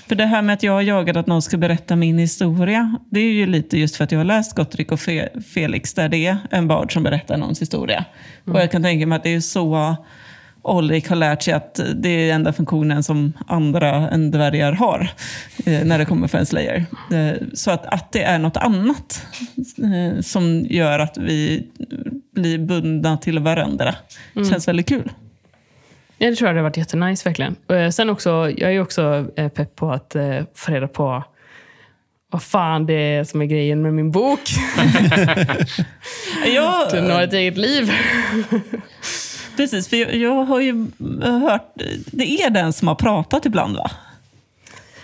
E: För det här med att jag har jagat att någon ska berätta min historia, det är ju lite just för att jag har läst Gottrik och Fe- Felix där det är en bard som berättar någons historia. Och jag kan tänka mig att det är så Olrik har lärt sig att det är enda funktionen som andra än dvärgar har eh, när det kommer för en slayer. Eh, så att, att det är något annat eh, som gör att vi blir bundna till varandra känns väldigt kul.
C: Ja, det tror jag hade varit jättenice verkligen. Sen också, jag är också pepp på att få reda på vad fan det är som är grejen med min bok.
E: Jag,
C: Den har ett eget liv.
E: Precis, för jag, jag har ju hört, det är den som har pratat ibland va?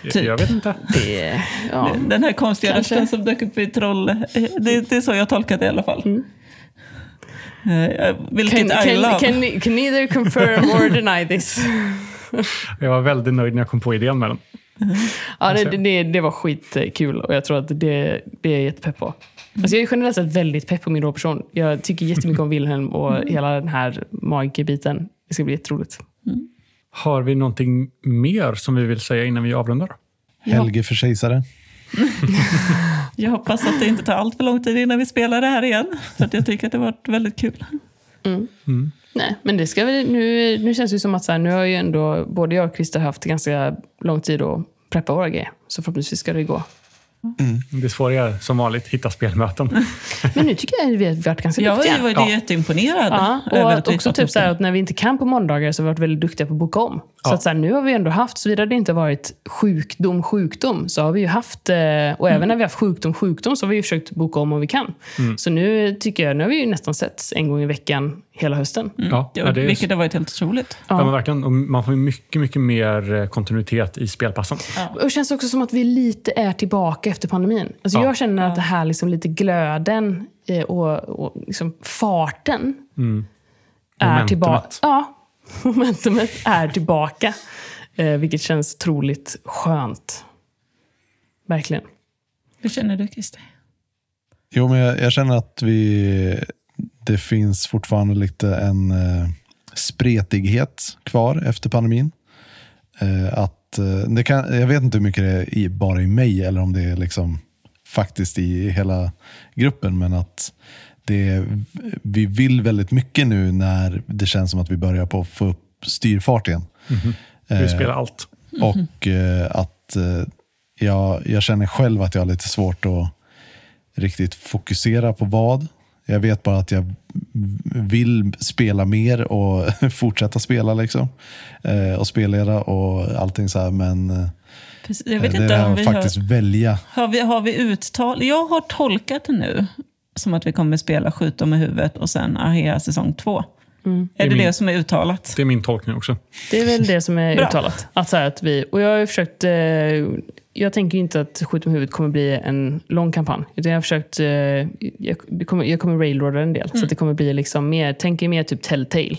E: Typ.
B: Jag vet inte.
C: Det, ja.
E: Den här konstiga
C: Kanske.
E: rösten som dök upp i Troll. eh, Det, det är så jag tolkat det i alla fall. Eh, Vilket
C: Can,
E: I
C: can,
E: love.
C: can, can neither confirm or deny this.
B: Jag var väldigt nöjd när jag kom på idén med den.
C: Ja, det, det, det var skitkul och jag tror att det, det är jag jättepepp på. Alltså jag är generellt sett väldigt pepp på min rollperson. Jag tycker jättemycket om Wilhelm och hela den här magikerbiten. Det ska bli jätteroligt.
B: Har vi någonting mer som vi vill säga innan vi avrundar?
D: Helge för kejsare.
E: Jag hoppas att det inte tar allt för lång tid innan vi spelar det här igen. För att jag tycker att det har varit väldigt kul.
C: Nej, men det ska väl, nu, nu känns det ju som att så här, nu har ju ändå både jag och Christer haft ganska lång tid att preppa våra grejer. Så förhoppningsvis ska det gå.
B: Det svåra är som vanligt hitta spelmöten.
C: Men nu tycker jag att vi har varit ganska
E: Jag
C: duktiga.
E: var ju
B: Ja.
E: jätteimponerad
C: Ja,
E: att
C: och
E: vi
C: också typ så här
E: det.
C: att när vi inte kan på måndagar så har vi varit väldigt duktiga på att boka om. Så
B: Ja.
C: att så här, nu har vi ändå haft, såvida det inte varit sjukdom, sjukdom, så har vi ju haft, eh, och
E: Mm.
C: även när vi har haft sjukdom, sjukdom, så har vi ju försökt boka om om vi kan.
B: Mm.
C: Så nu tycker jag, nu har vi ju nästan sett en gång i veckan hela hösten.
B: Ja,
E: Ja,
B: ja, det är,
E: vilket har varit helt otroligt.
B: ja. men verkligen. Och man får mycket, mycket mer eh, kontinuitet i spelpassen.
C: Och det känns också som att vi lite är tillbaka efter pandemin. Alltså
B: Ja.
C: Jag känner att det här liksom lite glöden eh, och, och liksom farten är
B: Momentumet.
C: tillbaka. Ja, momentumet är tillbaka. Eh, vilket känns otroligt skönt. Verkligen.
E: Hur känner du Christer?
D: Jo, men jag, jag känner att vi, det finns fortfarande lite en eh, spretighet kvar efter pandemin. Eh, att, eh, det kan, jag vet inte hur mycket det är i, bara i mig eller om det är liksom faktiskt i hela gruppen, men att det, vi vill väldigt mycket nu när det känns som att vi börjar på att få upp styrfart igen.
B: Vi
D: Eh,
B: spelar allt.
D: och eh, att jag, jag känner själv att jag har lite svårt att riktigt fokusera på vad. Jag vet bara att jag vill spela mer och fortsätta spela. liksom. Eh, och spelleda och allting så här. Men eh,
E: Precis, Jag vet
D: det
E: inte
D: är
E: om vi
D: faktiskt
E: har,
D: välja.
E: har, vi, har vi uttal... Jag har tolkat det nu som att vi kommer spela Skjut dem i huvudet och sen Ahea säsong två. Är det
B: är
E: det,
B: min-
E: som är uttalat?
B: Det är min tolkning också.
C: Det är väl det som är
E: Bra.
C: uttalat. Att så här att vi, och jag har ju försökt... Eh, jag tänker inte att Skjut med huvudet kommer bli en lång kampanj. Utan jag har försökt... Eh, jag, kommer, jag kommer railroada en del. Så att det kommer bli liksom mer, tänk er mer typ Telltale.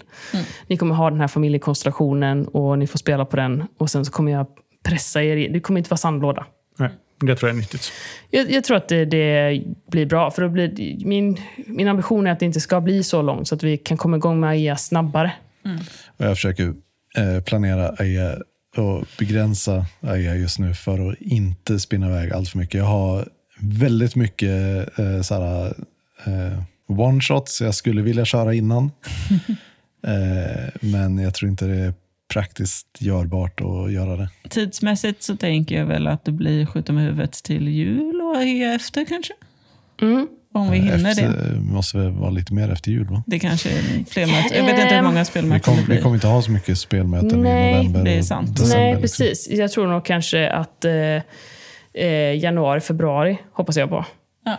C: Ni kommer ha den här familjekonstellationen och ni får spela på den. Och sen så kommer jag pressa er. Det kommer inte vara sandlåda.
B: Nej, det tror jag är nyttigt.
C: Jag, jag tror att det, det blir bra. För då blir, min, min ambition är att det inte ska bli så långt så att vi kan komma igång med AIA snabbare.
D: Och jag försöker eh, planera AIA och begränsa AIA just nu för att inte spinna iväg allt för mycket. Jag har väldigt mycket eh, såhär, eh, one-shots jag skulle vilja köra innan. eh, men jag tror inte det är praktiskt görbart att göra det.
E: Tidsmässigt så tänker jag väl att det blir Skjut dem i huvudet till jul och efter kanske.
C: Mm.
E: Om vi hinner det.
D: Efter, måste väl vara lite mer efter jul va?
E: Det kanske är fler möten. Jag vet inte hur många
D: Vi,
E: spelmöten
D: kom,
E: det
D: vi
E: blir.
D: kommer inte ha så mycket spelmöten
C: Nej,
D: i november
E: det är sant.
D: december.
C: Nej,
D: liksom.
C: precis. Jag tror nog kanske att eh, eh, januari, februari hoppas jag på.
E: Ja.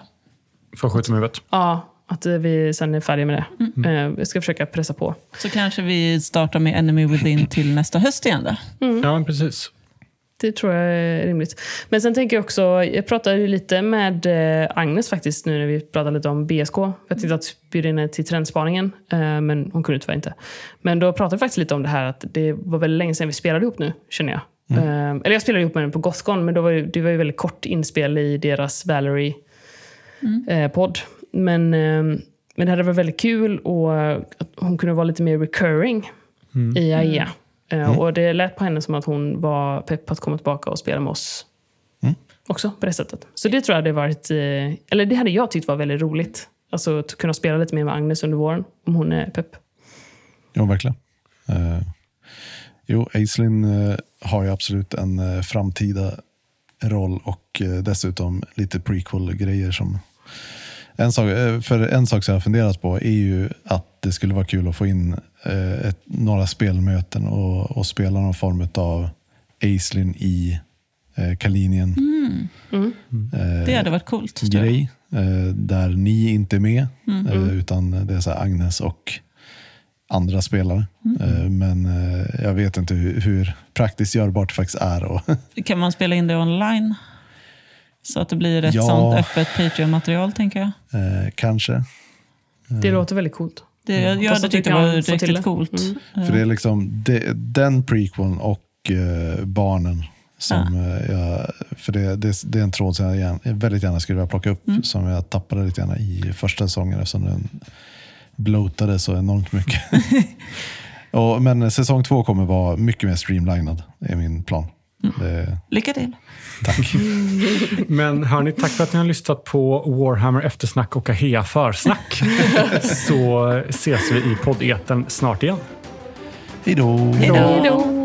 B: För att skjuta med huvudet.
C: Ja, att eh, vi sen är färdiga med det.
E: Mm.
C: Eh, jag ska försöka pressa på.
E: Så kanske vi startar med Enemy Within till nästa höst igen då?
B: Ja, men precis.
C: Det tror jag är rimligt. Men sen tänker jag också, jag pratade ju lite med eh, Agnes faktiskt nu när vi pratade lite om BSK. Jag tänkte att bjuda in henne till trendspaningen, eh, men hon kunde tyvärr inte. Men då pratade vi faktiskt lite om det här att det var väldigt länge sedan vi spelade ihop nu, känner jag. Eh, eller jag spelade ihop med henne på Gothcon, men då var ju, det var ju väldigt kort inspel i deras Valerie-podd. men, eh, men det hade varit väldigt kul och att hon kunde vara lite mer recurring i AIA. Eh, Och det lät på henne som att hon var pepp på att komma tillbaka och spela med oss också på det sättet. Så det tror jag hade varit, eh, eller det hade jag tyckt var väldigt roligt. Alltså att kunna spela lite mer med Agnes under våren, om hon är pepp.
D: Jo, verkligen. Uh, jo, Aislinn uh, har ju absolut en uh, framtida roll och dessutom lite prequel-grejer som en sak, eh, för en sak som jag har funderat på är ju att det skulle vara kul att få in eh, ett, några spelmöten och, och spela någon form av Aislinn i eh, Kalinien. Eh,
E: Det hade varit coolt.
D: grej eh, där ni inte är med eh, utan det är så Agnes och andra spelare. Eh, men jag vet inte hur, hur praktiskt görbart det faktiskt är.
E: Kan man spela in det online? Så att det blir ett
D: Ja.
E: sånt öppet Patreon-material, tänker jag.
D: eh, kanske.
C: Det låter väldigt coolt.
E: Det, Jag
C: Fast
E: hade tyckt det var riktigt coolt.
C: Mm.
D: För det är liksom det, den prequeln och eh, barnen som eh, jag, för det, det, det är en tråd som jag, gärna, jag väldigt gärna skulle vilja plocka upp som jag tappade lite grann i första säsongen eftersom den bloatade så enormt mycket. och, men säsong två kommer vara mycket mer streamlinad, är min plan. Det,
E: Lycka till.
D: tack.
B: Men hörni, tack för att ni har lyssnat på Warhammer eftersnack och Ahea försnack. Så ses vi i poddeten snart igen.
D: Hej då!
E: Hej då.
C: Hej då!